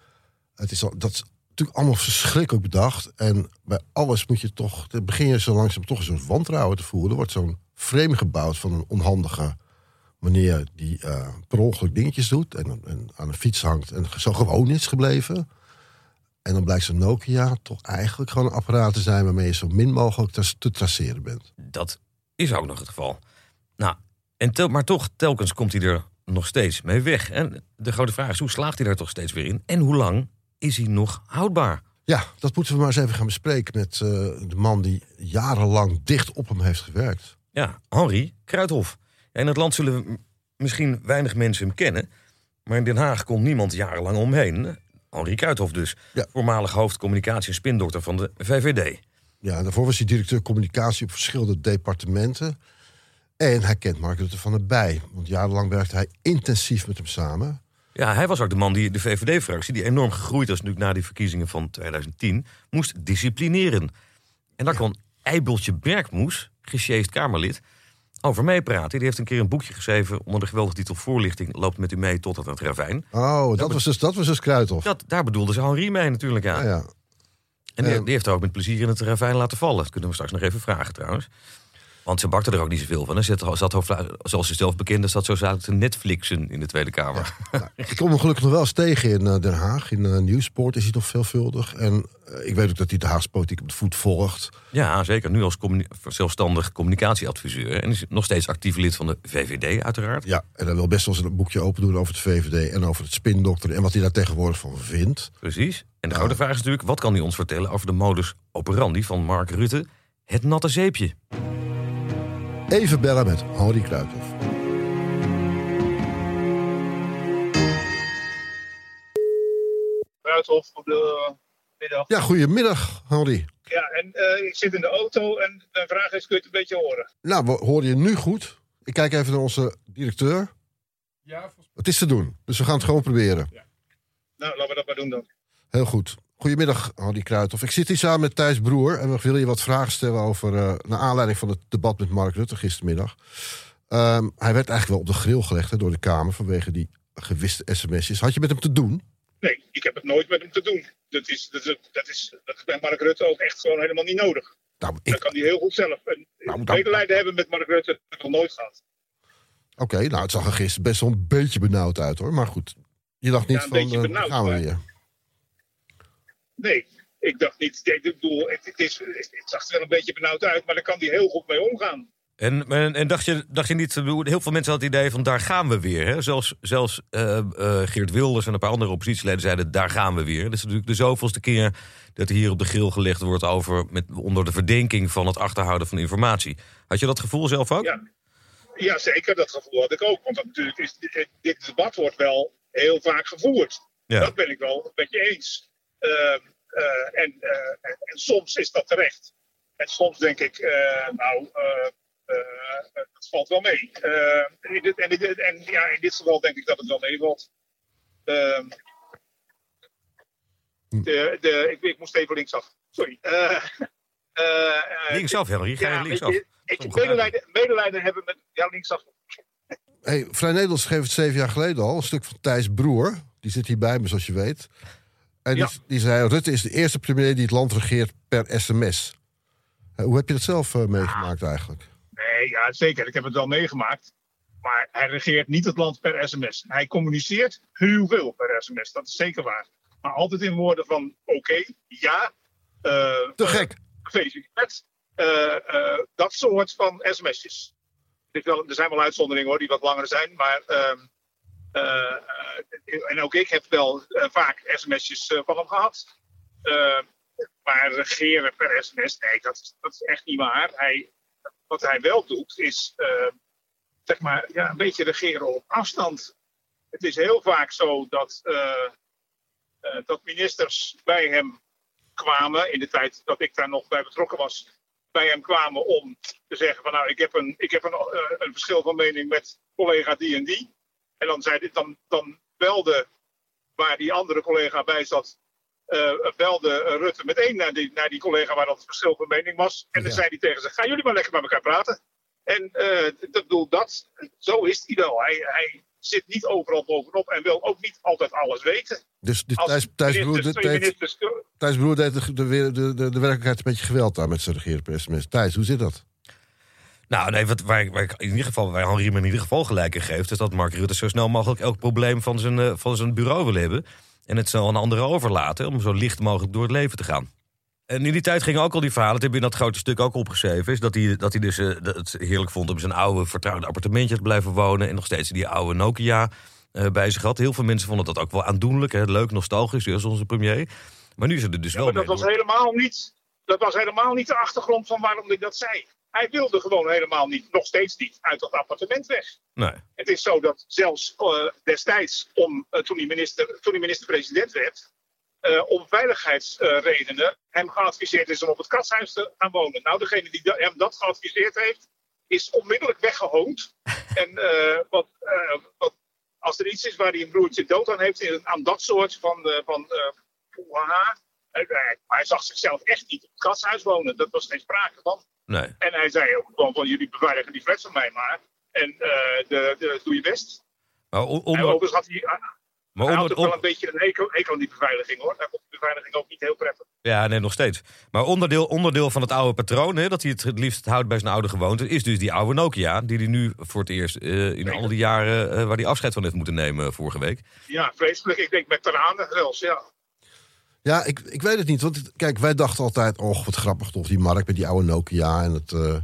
Het is dat is natuurlijk allemaal verschrikkelijk bedacht. En bij alles moet je toch, begin je zo langzaam toch een wantrouwen te voelen. Er wordt zo'n frame gebouwd van een onhandige meneer die eh, per ongeluk dingetjes doet en, en aan een fiets hangt en zo gewoon is gebleven. En dan blijkt zo'n Nokia toch eigenlijk gewoon een apparaat te zijn waarmee je zo min mogelijk te, te traceren bent. Dat is ook nog het geval. Nou, en tel, maar toch, telkens komt hij er nog steeds mee weg. En de grote vraag is, hoe slaagt hij daar toch steeds weer in? En hoe lang is hij nog houdbaar? Ja, dat moeten we maar eens even gaan bespreken met eh, de man die jarenlang dicht op hem heeft gewerkt. Ja, Henri Kruithof. In het land zullen m- misschien weinig mensen hem kennen. Maar in Den Haag komt niemand jarenlang omheen. Henri Kruithof dus. Ja. Voormalig hoofdcommunicatie en spindokter van de VVD. Ja, daarvoor was hij directeur communicatie op verschillende departementen. En hij kent Mark Rutte van erbij. Want jarenlang werkte hij intensief met hem samen. Ja, hij was ook de man die de VVD-fractie, die enorm gegroeid was natuurlijk na die verkiezingen van 2010, moest disciplineren. En daar kon Eibeltje Bergmoes, gesjeest Kamerlid, over meepraten. Die heeft een keer een boekje geschreven onder de geweldige titel Voorlichting loopt met u mee tot aan het ravijn. Oh, dat, was, dus, dat was dus Kruithof. Dat, daar bedoelde ze Henri mee natuurlijk aan. Ja, ja. En die, Ehm. die heeft er ook met plezier in het ravijn laten vallen. Dat kunnen we straks nog even vragen trouwens. Want ze bakte er ook niet zoveel van. Zat, zat, zoals ze zelf bekende, zat zo zaten te Netflixen in de Tweede Kamer. Ik kom hem gelukkig nog wel eens tegen in eh, Den Haag. In uh, Nieuwsport is hij toch veelvuldig. En eh, ik weet ook dat hij de Haagse politiek op de voet volgt. Ja, zeker. Nu als communi- zelfstandig communicatieadviseur. En is nog steeds actief lid van de VVD, uiteraard. Ja, en hij wil best wel eens een boekje open doen over het VVD en over het spindokter en wat hij daar tegenwoordig van vindt. Precies. En de grote vraag is natuurlijk: wat kan hij ons vertellen over de modus operandi van Mark Rutte? Het natte zeepje. Even bellen met Henri Kruithof. Kruithof, goedemiddag. Ja, goedemiddag, Henri. Ja, en eh, ik zit in de auto en mijn vraag is, kun je het een beetje horen? Nou, we horen je nu goed. Ik kijk even naar onze directeur. Ja. Het is te doen, dus we gaan het gewoon proberen. Nou, laten we dat maar doen dan. Heel goed. Goedemiddag, Henri Kruithof. Ik zit hier samen met Thijs Broer en we willen je wat vragen stellen over... eh naar aanleiding van het debat met Mark Rutte gistermiddag. Ehm, hij werd eigenlijk wel op de grill gelegd hè, door de Kamer vanwege die gewiste sms'jes. Had je met hem te doen? Nee, ik heb het nooit met hem te doen. Dat is, dat is, dat is, dat is bij Mark Rutte ook echt gewoon helemaal niet nodig. Nou, Dat ik... kan hij heel goed zelf. En Nou, dan- medelijden hebben met Mark Rutte, dat heb ik nog nooit gehad. Oké, nou, het zag er gisteren best wel een beetje benauwd uit, hoor. Maar goed, je dacht niet Ja, van, benauwd, gaan we weer. Nee, ik dacht niet. Ik bedoel, het, het, is, het zag er wel een beetje benauwd uit, maar daar kan hij heel goed mee omgaan. En, en, en dacht, je, dacht je niet, heel veel mensen hadden het idee van daar gaan we weer. Hè? Zelfs, zelfs eh, eh, Geert Wilders en een paar andere oppositieleden zeiden daar gaan we weer. Dat is natuurlijk de zoveelste keer dat hier op de grill gelegd wordt over met, onder de verdenking van het achterhouden van informatie. Had je dat gevoel zelf ook? Ja. ja, zeker. Dat gevoel had ik ook. Want dat natuurlijk is, dit, debat wordt wel heel vaak gevoerd. Ja. Dat ben ik wel met je eens. Ehm, eh, en, eh, en, en soms is dat terecht. En soms denk ik, eh, nou, eh, eh, dat valt wel mee. Eh, in dit, en, in dit- en ja, in dit geval denk ik dat het wel meevalt. Ehm, de, de, ik, ik moest even linksaf. Sorry. Eh, eh, eh, Linksaf, Henry. Ga je ja, linksaf? ik medelijden, medelijden hebben met. Ja, linksaf. Hey, Vrij Nederland schreef het zeven jaar geleden al. Een stuk van Thijs Broer. Die zit hier bij me, zoals je weet. En die, zei, Rutte is de eerste premier die het land regeert per sms. Eh, Hoe heb je dat zelf eh, meegemaakt eigenlijk? Nee, ja, zeker. Ik heb het wel meegemaakt. Maar hij regeert niet het land per sms. Hij communiceert heel veel per sms. Dat is zeker waar. Maar altijd in woorden van oké, ja, eh, Te gek. gefeliciteerd. Dat soort van sms'jes. Er zijn wel uitzonderingen hoor, die wat langer zijn. Maar, ehm, eh, eh, en ook ik heb wel eh, vaak sms'jes eh, van hem gehad. Eh, maar regeren per sms, nee, dat, dat is echt niet waar. Hij, wat hij wel doet, is eh, zeg maar, ja, een beetje regeren op afstand. Het is heel vaak zo dat, eh, eh, dat ministers bij hem kwamen, in de tijd dat ik daar nog bij betrokken was, bij hem kwamen om te zeggen van nou, ik heb een, ik heb een, eh, een verschil van mening met collega die en die. En dan, zei dan, dan belde waar die andere collega bij zat, eh, belde Rutte meteen naar die, naar die collega waar dat verschil van mening was. En dan Ja. zei hij tegen ze, gaan jullie maar lekker met elkaar praten. En eh, ik bedoel, dat, zo is hij wel. Hij, hij zit niet overal bovenop en wil ook niet altijd alles weten. Dus, dus Thijs, Thijs, Broer, ministers, Thijs Broer deed de, de, de, de, de werkelijkheid een beetje geweld aan met zijn sms. Thijs, hoe zit dat? Nou, nee, wat, waar, ik- waar ik in ieder geval, waar Henri me in ieder geval gelijk in geeft, is dat Mark Rutte zo snel mogelijk elk probleem van zijn, eh, van zijn bureau wil hebben. En het zo aan anderen overlaten om zo licht mogelijk door het leven te gaan. En in die tijd gingen ook al die verhalen, dat heb je in dat grote stuk ook opgeschreven, is dat hij, dat hij dus eh, het heerlijk vond om in zijn oude vertrouwde appartementje te blijven wonen. En nog steeds die oude Nokia eh, bij zich had. Heel veel mensen vonden dat ook wel aandoenlijk, hè, leuk, nostalgisch, zoals onze premier. Maar nu is het er dus Ja, wel maar mee. dat was, helemaal niet, dat was helemaal niet de achtergrond van waarom ik dat zei. Hij wilde gewoon helemaal niet, nog steeds niet, uit dat appartement weg. Nee. Het is zo dat zelfs eh, destijds, om, eh, toen hij minister, minister-president werd, eh, om veiligheidsredenen hem geadviseerd is om op het katshuis te gaan wonen. Nou, degene die da- hem dat geadviseerd heeft, is onmiddellijk weggehoond. en wat, wat, als er iets is waar hij een broertje dood aan heeft, is het aan dat soort van, van maar hij zag zichzelf echt niet op het katshuis wonen. Dat was geen sprake van. Nee. En hij zei ook gewoon van jullie beveiligen die flats van mij maar. En eh, de, de, doe je best. Maar on- onder, overigens had hij, maar hij had ook wel een beetje een hekel, hekel aan die beveiliging hoor. Daar vond de beveiliging ook niet heel prettig. Ja, nee, nog steeds. Maar onderdeel, onderdeel van het oude patroon, hè, dat hij het het liefst houdt bij zijn oude gewoonte, is dus die oude Nokia, die hij nu voor het eerst eh, in al die jaren eh, waar hij afscheid van heeft moeten nemen vorige week. Ja, vreselijk. Ik denk met tranen zelfs, ja. Ja, ik, ik weet het niet. Want het- kijk, wij dachten altijd, oh, wat grappig toch, die markt met die oude Nokia. En het, eh,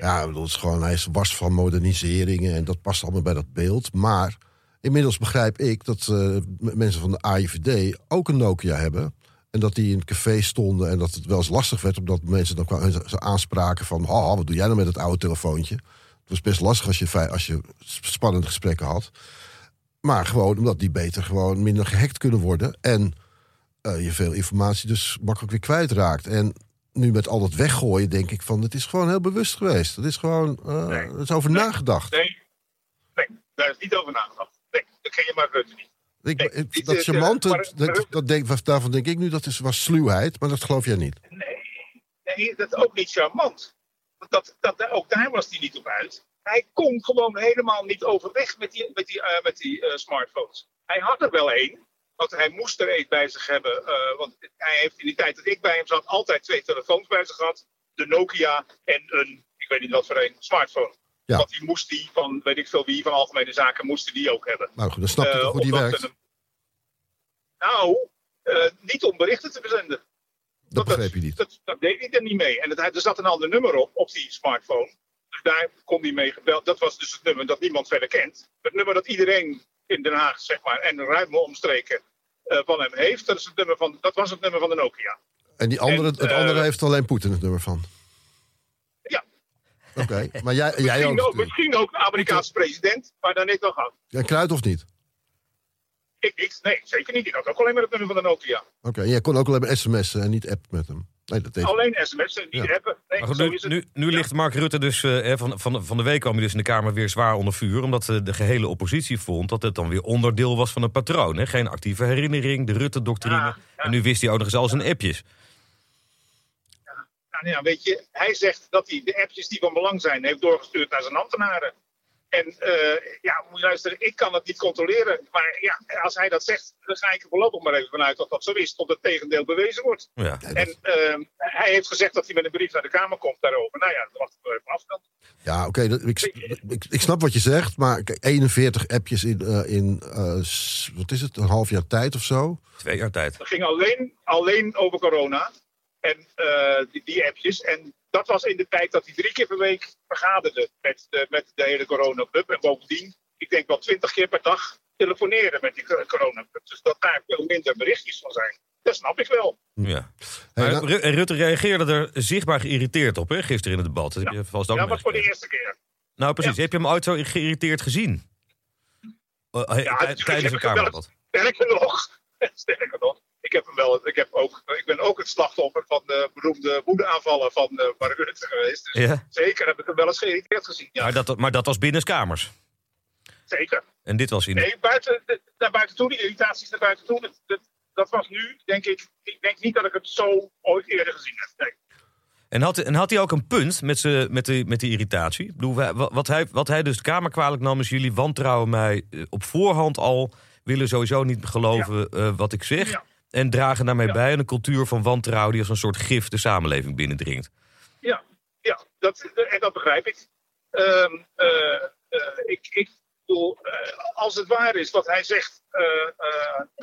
ja, ik bedoel, het is gewoon, hij is was van moderniseringen en dat past allemaal bij dat beeld. Maar inmiddels begrijp ik dat eh, mensen van de AIVD ook een Nokia hebben. En dat die in het café stonden en dat het wel eens lastig werd, omdat mensen dan kwamen, ze- aanspraken van, oh, wat doe jij nou met het oude telefoontje? Het was best lastig als je, als je spannende gesprekken had. Maar gewoon omdat die beter gewoon minder gehackt kunnen worden. En eh, je veel informatie dus makkelijk weer kwijtraakt. En nu met al dat weggooien denk ik van... het is gewoon heel bewust geweest. Het is gewoon... eh Nee. er is over Nee. nagedacht. Nee, nee, daar is niet over nagedacht. Nee, dat ken je maar Rutte niet. Ik, dat charmante, eh, dat, dat denk, daarvan denk ik nu dat is, was sluwheid. Maar dat geloof jij niet. Nee, nee dat is ook niet charmant. Want dat, dat, ook daar was hij niet op uit. Hij kon gewoon helemaal niet overweg met die, met die, eh, met die eh, smartphones. Hij had er wel één, want hij moest er één bij zich hebben. eh, want hij heeft in die tijd dat ik bij hem zat altijd twee telefoons bij zich gehad. De Nokia en een, ik weet niet wat voor een, smartphone. Ja. Want die moest die van, weet ik veel wie, van Algemene Zaken, moesten die ook hebben. Nou goed, dan snap je Eh, toch hoe die werkt. een- nou, eh, niet om berichten te verzenden. Dat begreep je niet. Dat, dat deed hij er niet mee. En het, er zat een ander nummer op, op die smartphone. Dus daar kon hij mee gebeld. Dat was dus het nummer dat niemand verder kent. Het nummer dat iedereen in Den Haag, zeg maar, en ruime omstreken van hem heeft. Dat, is het nummer van, dat was het nummer van de Nokia. En die andere, en, het eh, andere heeft alleen Poetin het nummer van. Ja. Oké, maar jij, jij ook Misschien ook, misschien de Amerikaanse president, maar dan ik nog gehad. Ja, Kruid of niet? Ik, ik, nee, zeker niet. Ik had ook alleen maar het nummer van de Nokia. Oké, jij kon ook alleen maar sms'en en niet app met hem. Nee, dat deed Alleen sms en niet Ja. appen. Nee, Maar goed, zo nu, nu, ligt Mark Rutte dus eh, hè, van, van, van de week kwam hij dus in de Kamer weer zwaar onder vuur. Omdat eh, de gehele oppositie vond dat het dan weer onderdeel was van een patroon. Hè? Geen actieve herinnering, de Rutte-doctrine. Ja, ja. En nu wist hij ook nog eens al zijn appjes. Nou ja, weet je, hij zegt dat hij de appjes die van belang zijn heeft doorgestuurd naar zijn ambtenaren. En uh, ja, moet je luisteren, ik kan het niet controleren. Maar ja, als hij dat zegt, dan ga ik er voorlopig maar even vanuit dat dat zo is, tot het tegendeel bewezen wordt. Ja. En uh, hij heeft gezegd dat hij met een brief naar de Kamer komt daarover. Nou ja, dat wacht ik even af. Dan. Ja, oké, okay, ik, ik, ik, snap wat je zegt, maar 41 appjes in, uh, in wat is het, een half jaar tijd of zo? Twee jaar tijd. Het ging alleen, alleen over corona en die, die appjes. En dat was in de tijd dat hij drie keer per week vergaderde met de, met de hele coronaclub. En bovendien, ik denk wel twintig keer per dag telefoneren met die coronaclub. Dus dat daar veel minder berichtjes van zijn. Dat snap ik wel. Ja. Maar Rutte reageerde er zichtbaar geïrriteerd op, hè, gisteren in het debat. Dat ja, heb je vast ook ja was voor de eerste keer. Nou, precies. Ja. Heb je hem ooit zo geïrriteerd gezien? Uh, ja, tijdens een kamerdebat? Sterker nog, sterker nog, ik heb hem wel. Ik, heb ook, ik ben ook het slachtoffer van de beroemde woedeaanvallen van uh, Mark Rutte geweest. Dus ja? zeker heb ik hem wel eens geïrriteerd gezien. Ja. Maar, dat, maar dat was binnenskamers? Zeker. En dit was in. Nee, buiten, naar buiten toe, die irritaties naar buiten toe. Dat, dat, dat, was nu, denk ik. Ik denk niet dat ik het zo ooit eerder gezien heb. Nee. En had, en had hij ook een punt met, ze, met, de, met die irritatie? Ik bedoel, wat, hij, wat hij dus de Kamer kwalijk nam, is jullie wantrouwen mij op voorhand al. willen sowieso niet geloven ja. uh, wat ik zeg. Ja. En dragen daarmee ja. bij aan een cultuur van wantrouwen die als een soort gif de samenleving binnendringt. Ja, ja dat, en dat begrijp ik. Um, uh, uh, ik, ik bedoel, als het waar is wat hij zegt,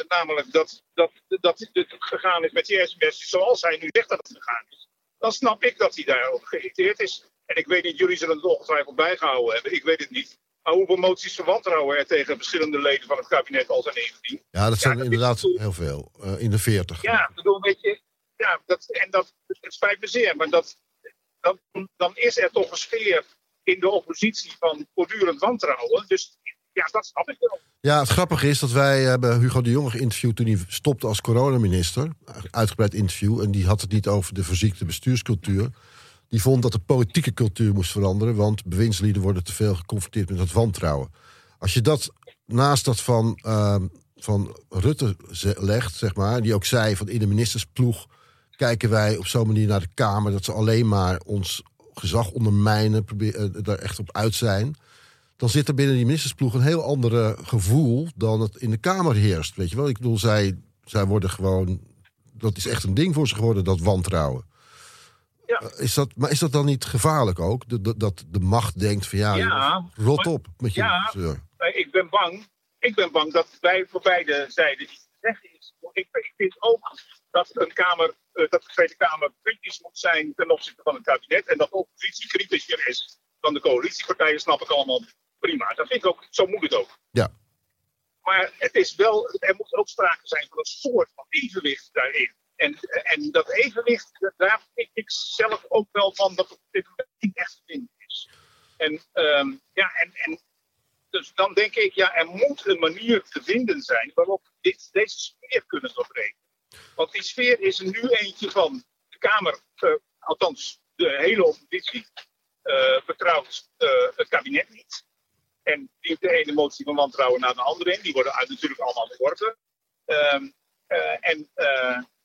namelijk dat, dat, dat het gegaan is met die sms zoals hij nu zegt dat het gegaan is, dan snap ik dat hij daarover geïrriteerd is. En ik weet niet, jullie zullen het ongetwijfeld bijgehouden hebben, ik weet het niet. Hoeveel moties van wantrouwen er tegen verschillende leden van het kabinet al zijn ingediend? Ja, dat zijn ja, dat inderdaad heel veel. Uh, in de 40. Ja, ik bedoel, weet je. Ja, dat, en dat, het spijt me zeer, maar dat, dat, dan is er toch een sfeer in de oppositie van voortdurend wantrouwen. Dus ja, dat snap ik wel. Ja, het grappige is dat wij hebben Hugo de Jonge geïnterviewd toen hij stopte als coronaminister. Uitgebreid interview. En die had het niet over de verziekte bestuurscultuur. Die vond dat de politieke cultuur moest veranderen, want bewindslieden worden te veel geconfronteerd met dat wantrouwen. Als je dat naast dat van, uh, van Rutte legt, zeg maar, die ook zei van in de ministersploeg kijken wij op zo'n manier naar de Kamer dat ze alleen maar ons gezag ondermijnen, proberen uh, daar echt op uit zijn. Dan zit er binnen die ministersploeg een heel ander gevoel dan het in de Kamer heerst. Weet je wel? Ik bedoel, zij, zij worden gewoon. Dat is echt een ding voor ze geworden, dat wantrouwen. Ja. Is dat, maar is dat dan niet gevaarlijk ook? Dat, de macht denkt van ja, ja rot op met je ja, zeur. Ik ben bang. Ik ben bang dat wij voor beide zijden iets te zeggen is. Ik, ik vind ook dat, een kamer, uh, dat de Tweede Kamer kritisch moet zijn ten opzichte van het kabinet. En dat de oppositie kritischer is dan de coalitiepartijen, snap ik allemaal prima. Dat vind ik ook, zo moet het ook. Ja. Maar het is wel, er moet ook sprake zijn van een soort van evenwicht daarin. En, en dat evenwicht, daar vind ik zelf ook wel van dat het op dit moment niet echt te vinden is. En, um, ja, en, en dus dan denk ik, ja, er moet een manier te vinden zijn waarop dit, deze sfeer kunnen doorbreken. Want die sfeer is er nu eentje van de Kamer, uh, althans de hele oppositie, vertrouwt uh, het kabinet niet. En die de ene motie van wantrouwen naar de andere in. Die worden natuurlijk allemaal verworpen. Um, en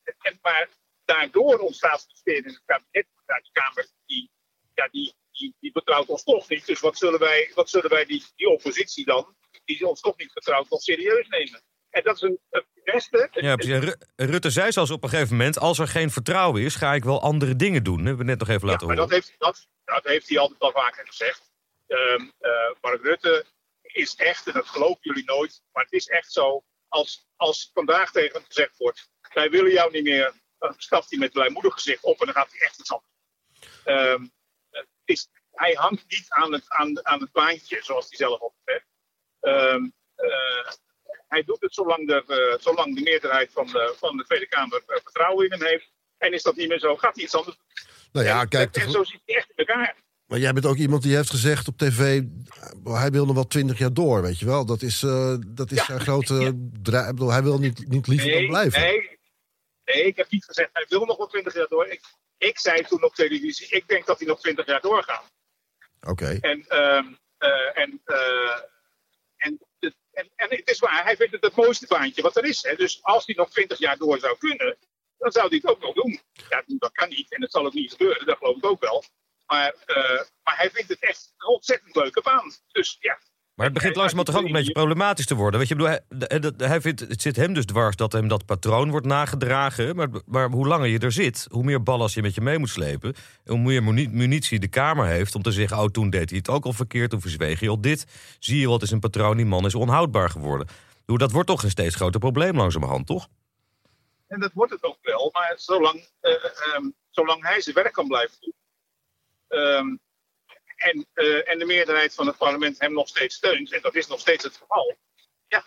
en, maar daardoor ontstaat een sfeer in het kabinet, uit de Kamer, die, ja, die, die, die betrouwt ons toch niet. Dus wat zullen wij, wat zullen wij die, die oppositie dan, die ons toch niet vertrouwt, nog serieus nemen? En dat is een, een beste. Ja, precies. Rutte zei zelfs op een gegeven moment: als er geen vertrouwen is, ga ik wel andere dingen doen. Dat hebben we net nog even laten ja, maar horen. Dat heeft, dat, dat heeft hij altijd al vaker gezegd. Um, uh, Mark Rutte is echt, en dat geloven jullie nooit, maar het is echt zo. Als, als vandaag tegen hem gezegd wordt: wij willen jou niet meer. Dan stapt hij met blijmoedig gezicht op en dan gaat hij echt iets anders. Um, is, hij hangt niet aan het, aan, aan het baantje, zoals hij zelf op. Um, uh, hij doet het zolang de, uh, zolang de meerderheid van de, van de Tweede Kamer uh, vertrouwen in hem heeft. En is dat niet meer zo, gaat hij iets anders doen. Nou ja, en, kijk, en zo zit hij echt in elkaar. Maar jij bent ook iemand die heeft gezegd op tv... hij wil nog wel twintig jaar door, weet je wel. Dat is, uh, dat is ja. zijn grote... Ja. Bedoel, hij wil niet, niet liever nee, dan blijven. Nee, nee, ik heb niet gezegd hij wil nog wel twintig jaar door. Ik, ik zei toen op televisie, ik denk dat hij nog twintig jaar doorgaat. Oké. Okay. En, um, uh, en, uh, en, en, en het is waar, hij vindt het het mooiste baantje wat er is. Hè. Dus als hij nog twintig jaar door zou kunnen, dan zou hij het ook nog doen. Ja, dat kan niet en dat zal ook niet gebeuren, dat geloof ik ook wel. Maar, uh, maar hij vindt het echt een ontzettend leuke baan. Dus ja. Maar het begint langzamerhand toch ook een beetje problematisch te worden. Weet je, bedoel, hij, hij vindt, het zit hem dus dwars dat hem dat patroon wordt nagedragen. Maar, maar hoe langer je er zit, hoe meer ballast je met je mee moet slepen. Hoe meer munitie de Kamer heeft om te zeggen... oh, toen deed hij het ook al verkeerd, toen verzweeg hij al dit. Zie je wat is een patroon, die man is onhoudbaar geworden. Hoe dat wordt toch een steeds groter probleem langzamerhand, toch? En dat wordt het ook wel, maar zolang, uh, um, zolang hij zijn werk kan blijven doen... Um, en, uh, en de meerderheid van het parlement hem nog steeds steunt, en dat is nog steeds het geval, ja,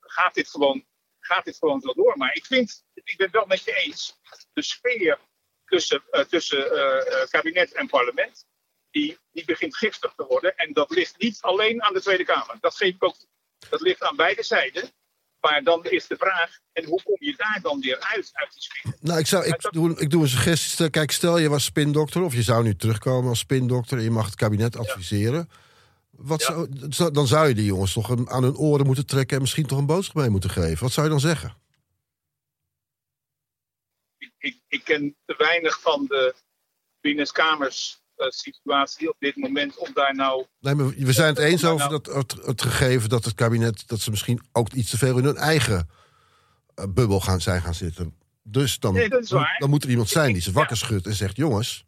gaat dit gewoon, gaat dit gewoon zo door. Maar ik vind, ik ben het wel met je eens, de sfeer tussen, uh, tussen uh, kabinet en parlement, die, die begint giftig te worden. En dat ligt niet alleen aan de Tweede Kamer. Dat geef ik ook Dat ligt aan beide zijden. Maar dan is de vraag, en hoe kom je daar dan weer uit, uit die sfeer? Nou, ik, zou, ik, doe, ik doe een suggestie. Kijk, stel je was spindokter, of je zou nu terugkomen als spindokter... en je mag het kabinet adviseren. Wat zou, dan zou je die jongens toch aan hun oren moeten trekken... en misschien toch een boodschap mee moeten geven. Wat zou je dan zeggen? Ik, ik, ik ken te weinig van de binnenkamers situatie op dit moment om daar nou. Nee, maar we zijn het eens over nou- dat, het, het, gegeven dat het kabinet. dat ze misschien ook iets te veel in hun eigen uh, bubbel gaan, zijn gaan zitten. Dus dan, nee, dan moet er iemand zijn die ze wakker schudt en zegt: jongens.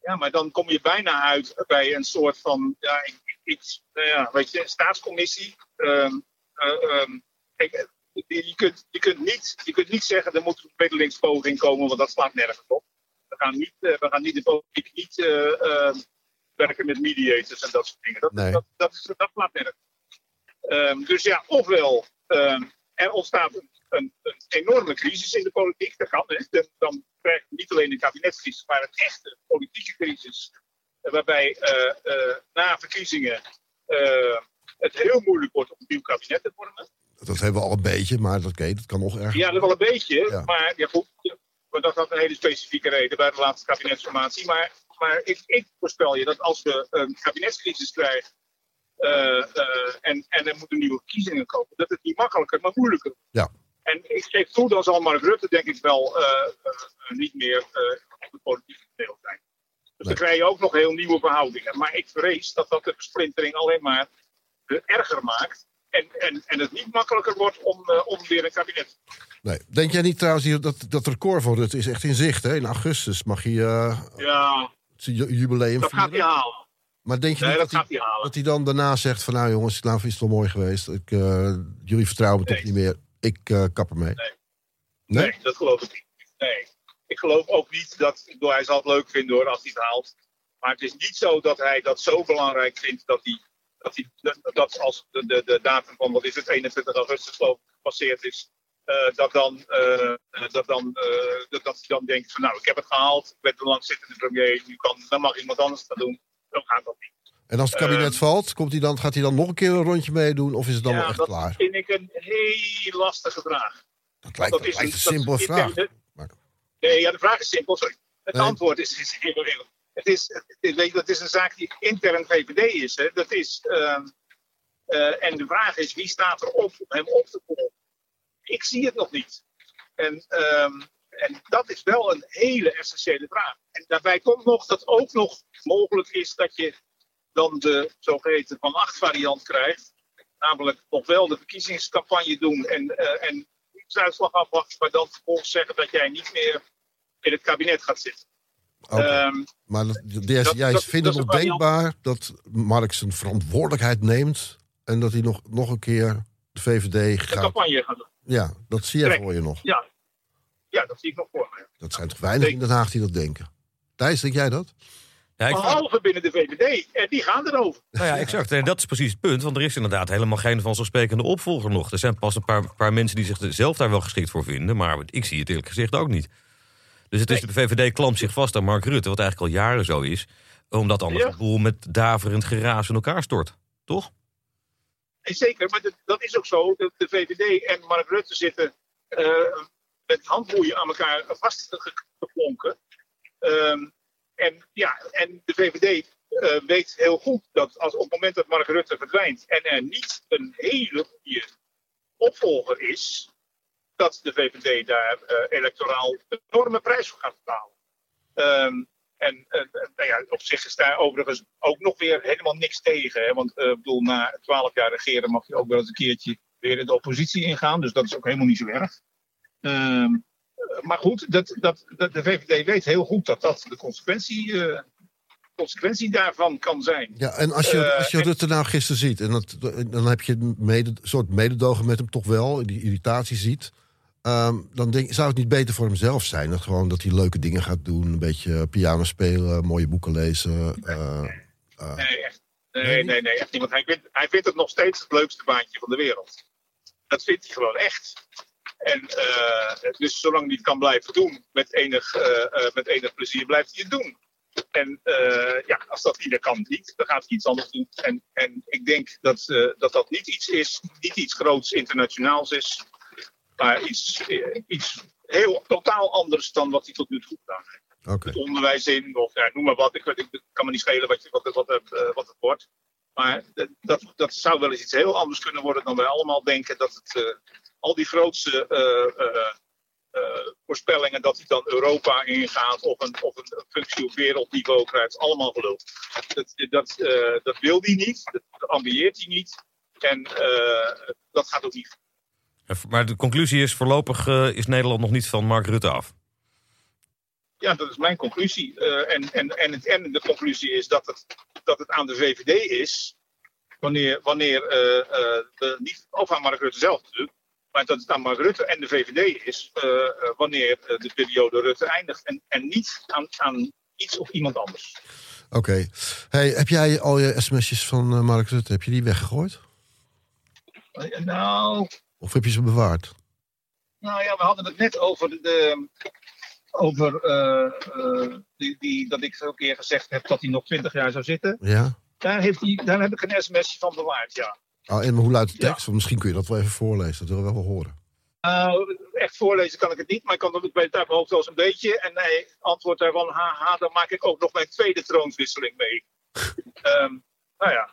Ja, maar dan kom je bijna uit bij een soort van. Ja, iets, nou ja, weet je, staatscommissie. Um, uh, um, kijk, je, kunt, je, kunt niet, je kunt niet zeggen er moet een bemiddelingspoging komen, want dat slaat nergens op we gaan niet, uh, we gaan niet de politiek niet uh, werken met mediators en dat soort dingen. Dat, nee. dat, dat, is, dat laat nergens. Um, dus ja, ofwel um, er ontstaat een, een, een, enorme crisis in de politiek. Dat kan, hè. Dan, krijg je niet alleen een kabinetscrisis, maar een echte politieke crisis. Waarbij uh, na verkiezingen het heel moeilijk wordt om een nieuw kabinet te vormen. Dat hebben we al een beetje, maar dat, okay, dat kan nog erger. Ja, dat wel een beetje. Ja. Maar ja, goed, dat had een hele specifieke reden bij de laatste kabinetsformatie. Maar, maar ik, ik voorspel je dat als we een kabinetscrisis krijgen. Uh, uh, en, en er moeten nieuwe verkiezingen komen, dat het niet makkelijker, maar moeilijker wordt. Ja. En ik geef toe, dan zal Mark Rutte denk ik wel uh, niet meer op de politieke deel zijn. Dus nee. dan krijg je ook nog heel nieuwe verhoudingen. Maar ik vrees dat dat de versplintering alleen maar erger maakt. En, en, en het niet makkelijker wordt om, om weer een kabinet Nee. Denk jij niet trouwens, dat, dat record van Rutte is echt in zicht, hè? In augustus mag hij uh, ja, jubileum dat gaat hij halen. Maar denk je nee, niet dat, dat, hij, dat hij dan daarna zegt van... nou jongens, nou is het wel mooi geweest. Ik, uh, jullie vertrouwen me nee. toch niet meer. Ik uh, kap ermee. Nee. nee. Nee? dat geloof ik niet. Nee. Ik geloof ook niet dat... Bedoel, hij zal het leuk vinden hoor, als hij het haalt. Maar het is niet zo dat hij dat zo belangrijk vindt... dat hij, dat, hij, dat, als de, de, de datum van, wat is het, 21 augustus geloof ik, gepasseerd is... Uh, dat, dan, uh, dat, dan, uh, dat, dat hij dan denkt van nou, ik heb het gehaald, ik ben te lang zittende premier, nu kan, dan mag iemand anders dat doen. Dan gaat dat niet. En als het kabinet valt, komt hij dan, gaat hij dan nog een keer een rondje meedoen of is het dan ja, wel echt dat klaar? Dat vind ik een heel lastige vraag. Dat lijkt, dat is lijkt een, een simpele vraag. De, nee, ja, de vraag is simpel, sorry. Het nee. antwoord is, is heel, heel het is, het, weet je, dat is een zaak die intern VVD is. Hè. Dat is en de vraag is, wie staat er op om hem op te volgen? Ik zie het nog niet. En, um, en dat is wel een hele essentiële vraag. En daarbij komt nog dat ook nog mogelijk is dat je dan de zogeheten Van Acht variant krijgt. Namelijk nog wel de verkiezingscampagne doen en, uh, en de uitslag afwachten, maar dan vervolgens zeggen dat jij niet meer in het kabinet gaat zitten. Okay. Um, maar dat, jij dat, vindt het denkbaar dat Mark zijn verantwoordelijkheid neemt en dat hij nog, nog een keer de VVD gaat... De campagne gaat doen. Ja, dat zie jij voor je nog. Ja. ja, dat zie ik nog voor me. Dat zijn toch weinig in Den Haag die dat denken. Thijs, denk jij dat? Ja, ik Behalve binnen de VVD. En die gaan erover. Nou ja, exact. En dat is precies het punt. Want er is inderdaad helemaal geen vanzelfsprekende opvolger nog. Er zijn pas een paar, paar mensen die zichzelf daar wel geschikt voor vinden. Maar ik zie het eerlijk gezegd ook niet. Dus het is de VVD klampt zich vast aan Mark Rutte. Wat eigenlijk al jaren zo is. Omdat anders ja. het boel met daverend geraas in elkaar stort. Toch? Zeker, maar dat, dat is ook zo. De, de, VVD en Mark Rutte zitten uh, met handboeien aan elkaar vastgeklonken. Um, en, ja, en de VVD uh, weet heel goed dat als op het moment dat Mark Rutte verdwijnt en er niet een hele goede opvolger is, dat de VVD daar uh, electoraal een enorme prijs voor gaat betalen. Um, en eh, nou ja, op zich is daar overigens ook nog weer helemaal niks tegen. Hè? Want ik bedoel, na twaalf jaar regeren mag je ook wel eens een keertje weer in de oppositie ingaan. Dus dat is ook helemaal niet zo erg. Ehm, maar goed, dat, dat, dat, de VVD weet heel goed dat dat de consequentie, consequentie daarvan kan zijn. Ja, en als je, als je Rutte nou gisteren ziet, en dat, dan heb je een soort mededogen met hem toch wel, die irritatie ziet. Ehm, dan denk, zou het niet beter voor hemzelf zijn? Dat, gewoon dat hij leuke dingen gaat doen, een beetje piano spelen, mooie boeken lezen. Uh, uh, nee, echt, nee, nee, nee, echt niet. Want hij vindt, hij vindt het nog steeds het leukste baantje van de wereld. Dat vindt hij gewoon echt. En uh, dus zolang hij het kan blijven doen, met enig, met enig plezier, blijft hij het doen. En ja, als dat niet, dan kan niet. Dan gaat hij iets anders doen. En, en ik denk dat, dat dat niet iets is, niet iets groots internationaals is maar iets, iets heel totaal anders dan wat hij tot nu toe gedaan heeft. Okay. Het onderwijs in, of ja, noem maar wat. Ik, ik, kan me niet schelen wat, je, wat, wat, uh, wat het wordt. Maar dat, dat zou wel eens iets heel anders kunnen worden dan wij allemaal denken. Dat het, uh, al die grootste uh, voorspellingen dat hij dan Europa ingaat of een, of een functie op wereldniveau krijgt, allemaal geloof. Dat, dat, dat wil hij niet, dat ambieert hij niet. En dat gaat ook niet maar de conclusie is voorlopig uh, is Nederland nog niet van Mark Rutte af. Ja, dat is mijn conclusie. Uh, en, en, en, het, en de conclusie is dat het, dat het aan de VVD is, wanneer, wanneer uh, de, niet, of aan Mark Rutte zelf natuurlijk, maar dat het aan Mark Rutte en de VVD is, wanneer de periode Rutte eindigt. En, en niet aan, aan iets of iemand anders. Oké. Okay. Hey, heb jij al je sms'jes van Mark Rutte, heb je die weggegooid? Nou, of heb je ze bewaard? Nou ja, we hadden het net over de. over uh, uh, die, die, dat ik een keer gezegd heb dat hij nog 20 jaar zou zitten. Ja. Daar, heeft hij, daar heb ik een sms'je van bewaard, ja. Oh, en hoe luidt de tekst? Ja. Misschien kun je dat wel even voorlezen. Dat willen we wel horen. Uh, echt voorlezen kan ik het niet, maar ik kan het bij het uit mijn hoofd wel eens een beetje. En hij antwoordt daarvan, haha, dan maak ik ook nog mijn tweede troonswisseling mee. um, nou ja,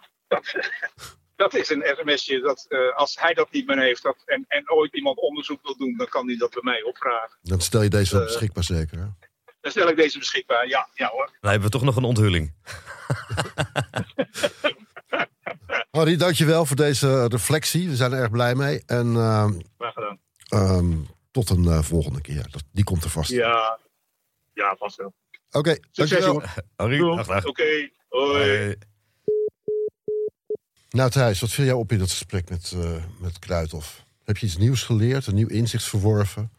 dat is een sms'je dat uh, als hij dat niet meer heeft dat, en, en ooit iemand onderzoek wil doen, dan kan hij dat bij mij opvragen. Dan stel je deze uh, beschikbaar zeker, hè? Dan stel ik deze beschikbaar, ja, ja hoor. Dan hebben we toch nog een onthulling. Harry, dankjewel voor deze reflectie. We zijn er erg blij mee. En, uh, Graag gedaan. Um, tot een uh, volgende keer. Dat, die komt er vast. Ja, ja vast wel. Oké, okay, dankjewel. Harry, Oké, okay, hoi. hoi. Nou Thijs, wat viel jou op in dat gesprek met, uh, met Kruithof? Heb je iets nieuws geleerd, een nieuw inzicht verworven?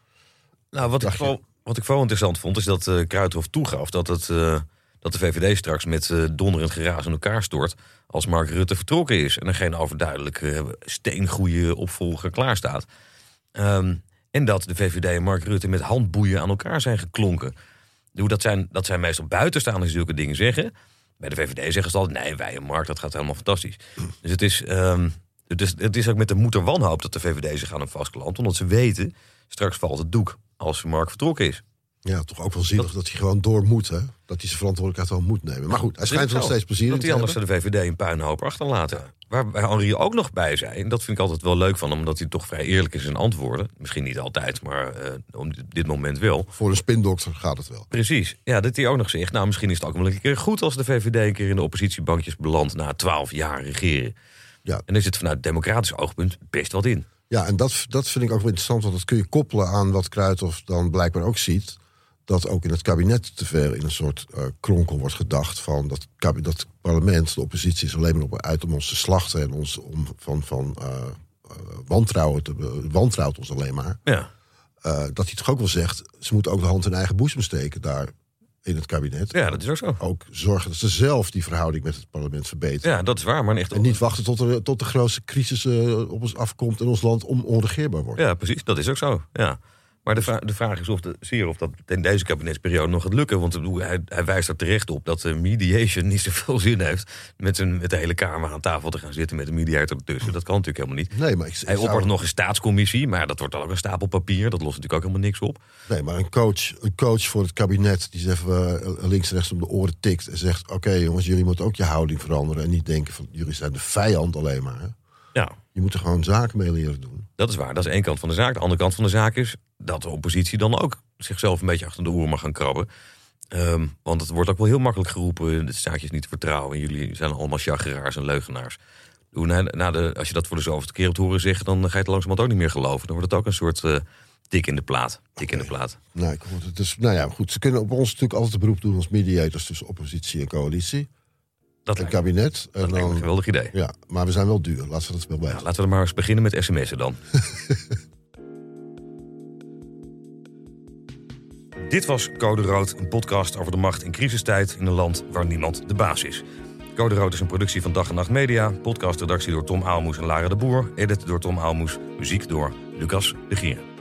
Nou, wat, ik vooral, wat ik vooral interessant vond, is dat uh, Kruithof toegaf dat, het, uh, dat de VVD straks met uh, donderend geraas in elkaar stort als Mark Rutte vertrokken is en er geen overduidelijke steengoede opvolger klaar staat. Um, en dat de VVD en Mark Rutte met handboeien aan elkaar zijn geklonken. Dat zijn, dat zijn meestal buitenstaanders die zulke dingen zeggen. Bij de VVD zeggen ze altijd, nee, wij en Mark, dat gaat helemaal fantastisch. Dus het is, um, het is, het is ook met de moeder wanhoop dat de VVD zich aan hem vastklampt. Omdat ze weten, straks valt het doek als Mark vertrokken is. Ja, toch ook wel zielig dat, dat hij gewoon door moet, hè? Dat hij zijn verantwoordelijkheid wel moet nemen. Maar goed, hij schijnt nog steeds plezier in te hebben. Dat hij anders de VVD een puinhoop achterlaten. Ja. Waar, waar Henri ook nog bij zei, en dat vind ik altijd wel leuk van hem... omdat hij toch vrij eerlijk is in antwoorden. Misschien niet altijd, maar uh, op dit moment wel. Voor een spindokter gaat het wel. Precies. Ja, dat hij ook nog zegt... nou, misschien is het ook wel een keer goed als de VVD... een keer in de oppositiebankjes belandt na twaalf jaar regeren. Ja. En er zit vanuit democratisch oogpunt best wat in. Ja, en dat, dat vind ik ook wel interessant... want dat kun je koppelen aan wat Kruithof dan blijkbaar ook ziet dat ook in het kabinet te ver in een soort uh, kronkel wordt gedacht van dat, dat parlement, de oppositie is alleen maar op uit om ons te slachten en ons om van, van uh, uh, wantrouwen te wantrouwt ons alleen maar. Ja. dat hij toch ook wel zegt, ze moeten ook de hand in eigen boezem steken daar in het kabinet. Ja, dat is ook zo. Ook zorgen dat ze zelf die verhouding met het parlement verbeteren. Ja, dat is waar, maar echt. En niet wachten tot, er, tot de grootste crisis op ons afkomt en ons land on, onregeerbaar wordt. Ja, precies, dat is ook zo. Ja. Maar de, vra de vraag is of de, zeer of dat in deze kabinetsperiode nog gaat lukken. Want hij, hij wijst er terecht op dat de mediation niet zoveel zin heeft. Met, zijn, met de hele Kamer aan tafel te gaan zitten met een mediator ertussen. Dat kan natuurlijk helemaal niet. Nee, maar ik, hij oppert nog een staatscommissie, maar dat wordt dan ook een stapel papier. Dat lost natuurlijk ook helemaal niks op. Nee, maar een coach, een coach voor het kabinet die even uh, links en rechts om de oren tikt. En zegt: Oké okay, jongens, jullie moeten ook je houding veranderen. En niet denken van jullie zijn de vijand alleen maar. Hè? Ja. Je moet er gewoon zaken mee leren doen. Dat is waar, dat is één kant van de zaak. De andere kant van de zaak is dat de oppositie dan ook zichzelf een beetje achter de oren mag gaan krabben. Ehm, want het wordt ook wel heel makkelijk geroepen: de staat je is niet te vertrouwen. En jullie zijn allemaal chageraars en leugenaars. Na, na de, als je dat voor de zoveelste keer hebt horen zeggen, dan ga je het langzamerhand ook niet meer geloven. Dan wordt het ook een soort eh, tik in de plaat. Tik in de plaat. Nou, ik hoor het. Dus, nou ja, goed. Ze kunnen op ons natuurlijk altijd beroep doen als mediators tussen oppositie en coalitie. Dat Een kabinet. En dat lijkt me een dan, geweldig idee. ja, maar we zijn wel duur. Laten we dat wel bij. Laten we maar eens beginnen met sms'en dan. Dit was Code Rood, een podcast over de macht in crisistijd in een land waar niemand de baas is. Code Rood is een productie van Dag en Nacht Media, podcastredactie door Tom Aalmoes en Lara de Boer, edit door Tom Aalmoes, muziek door Lucas de Gier.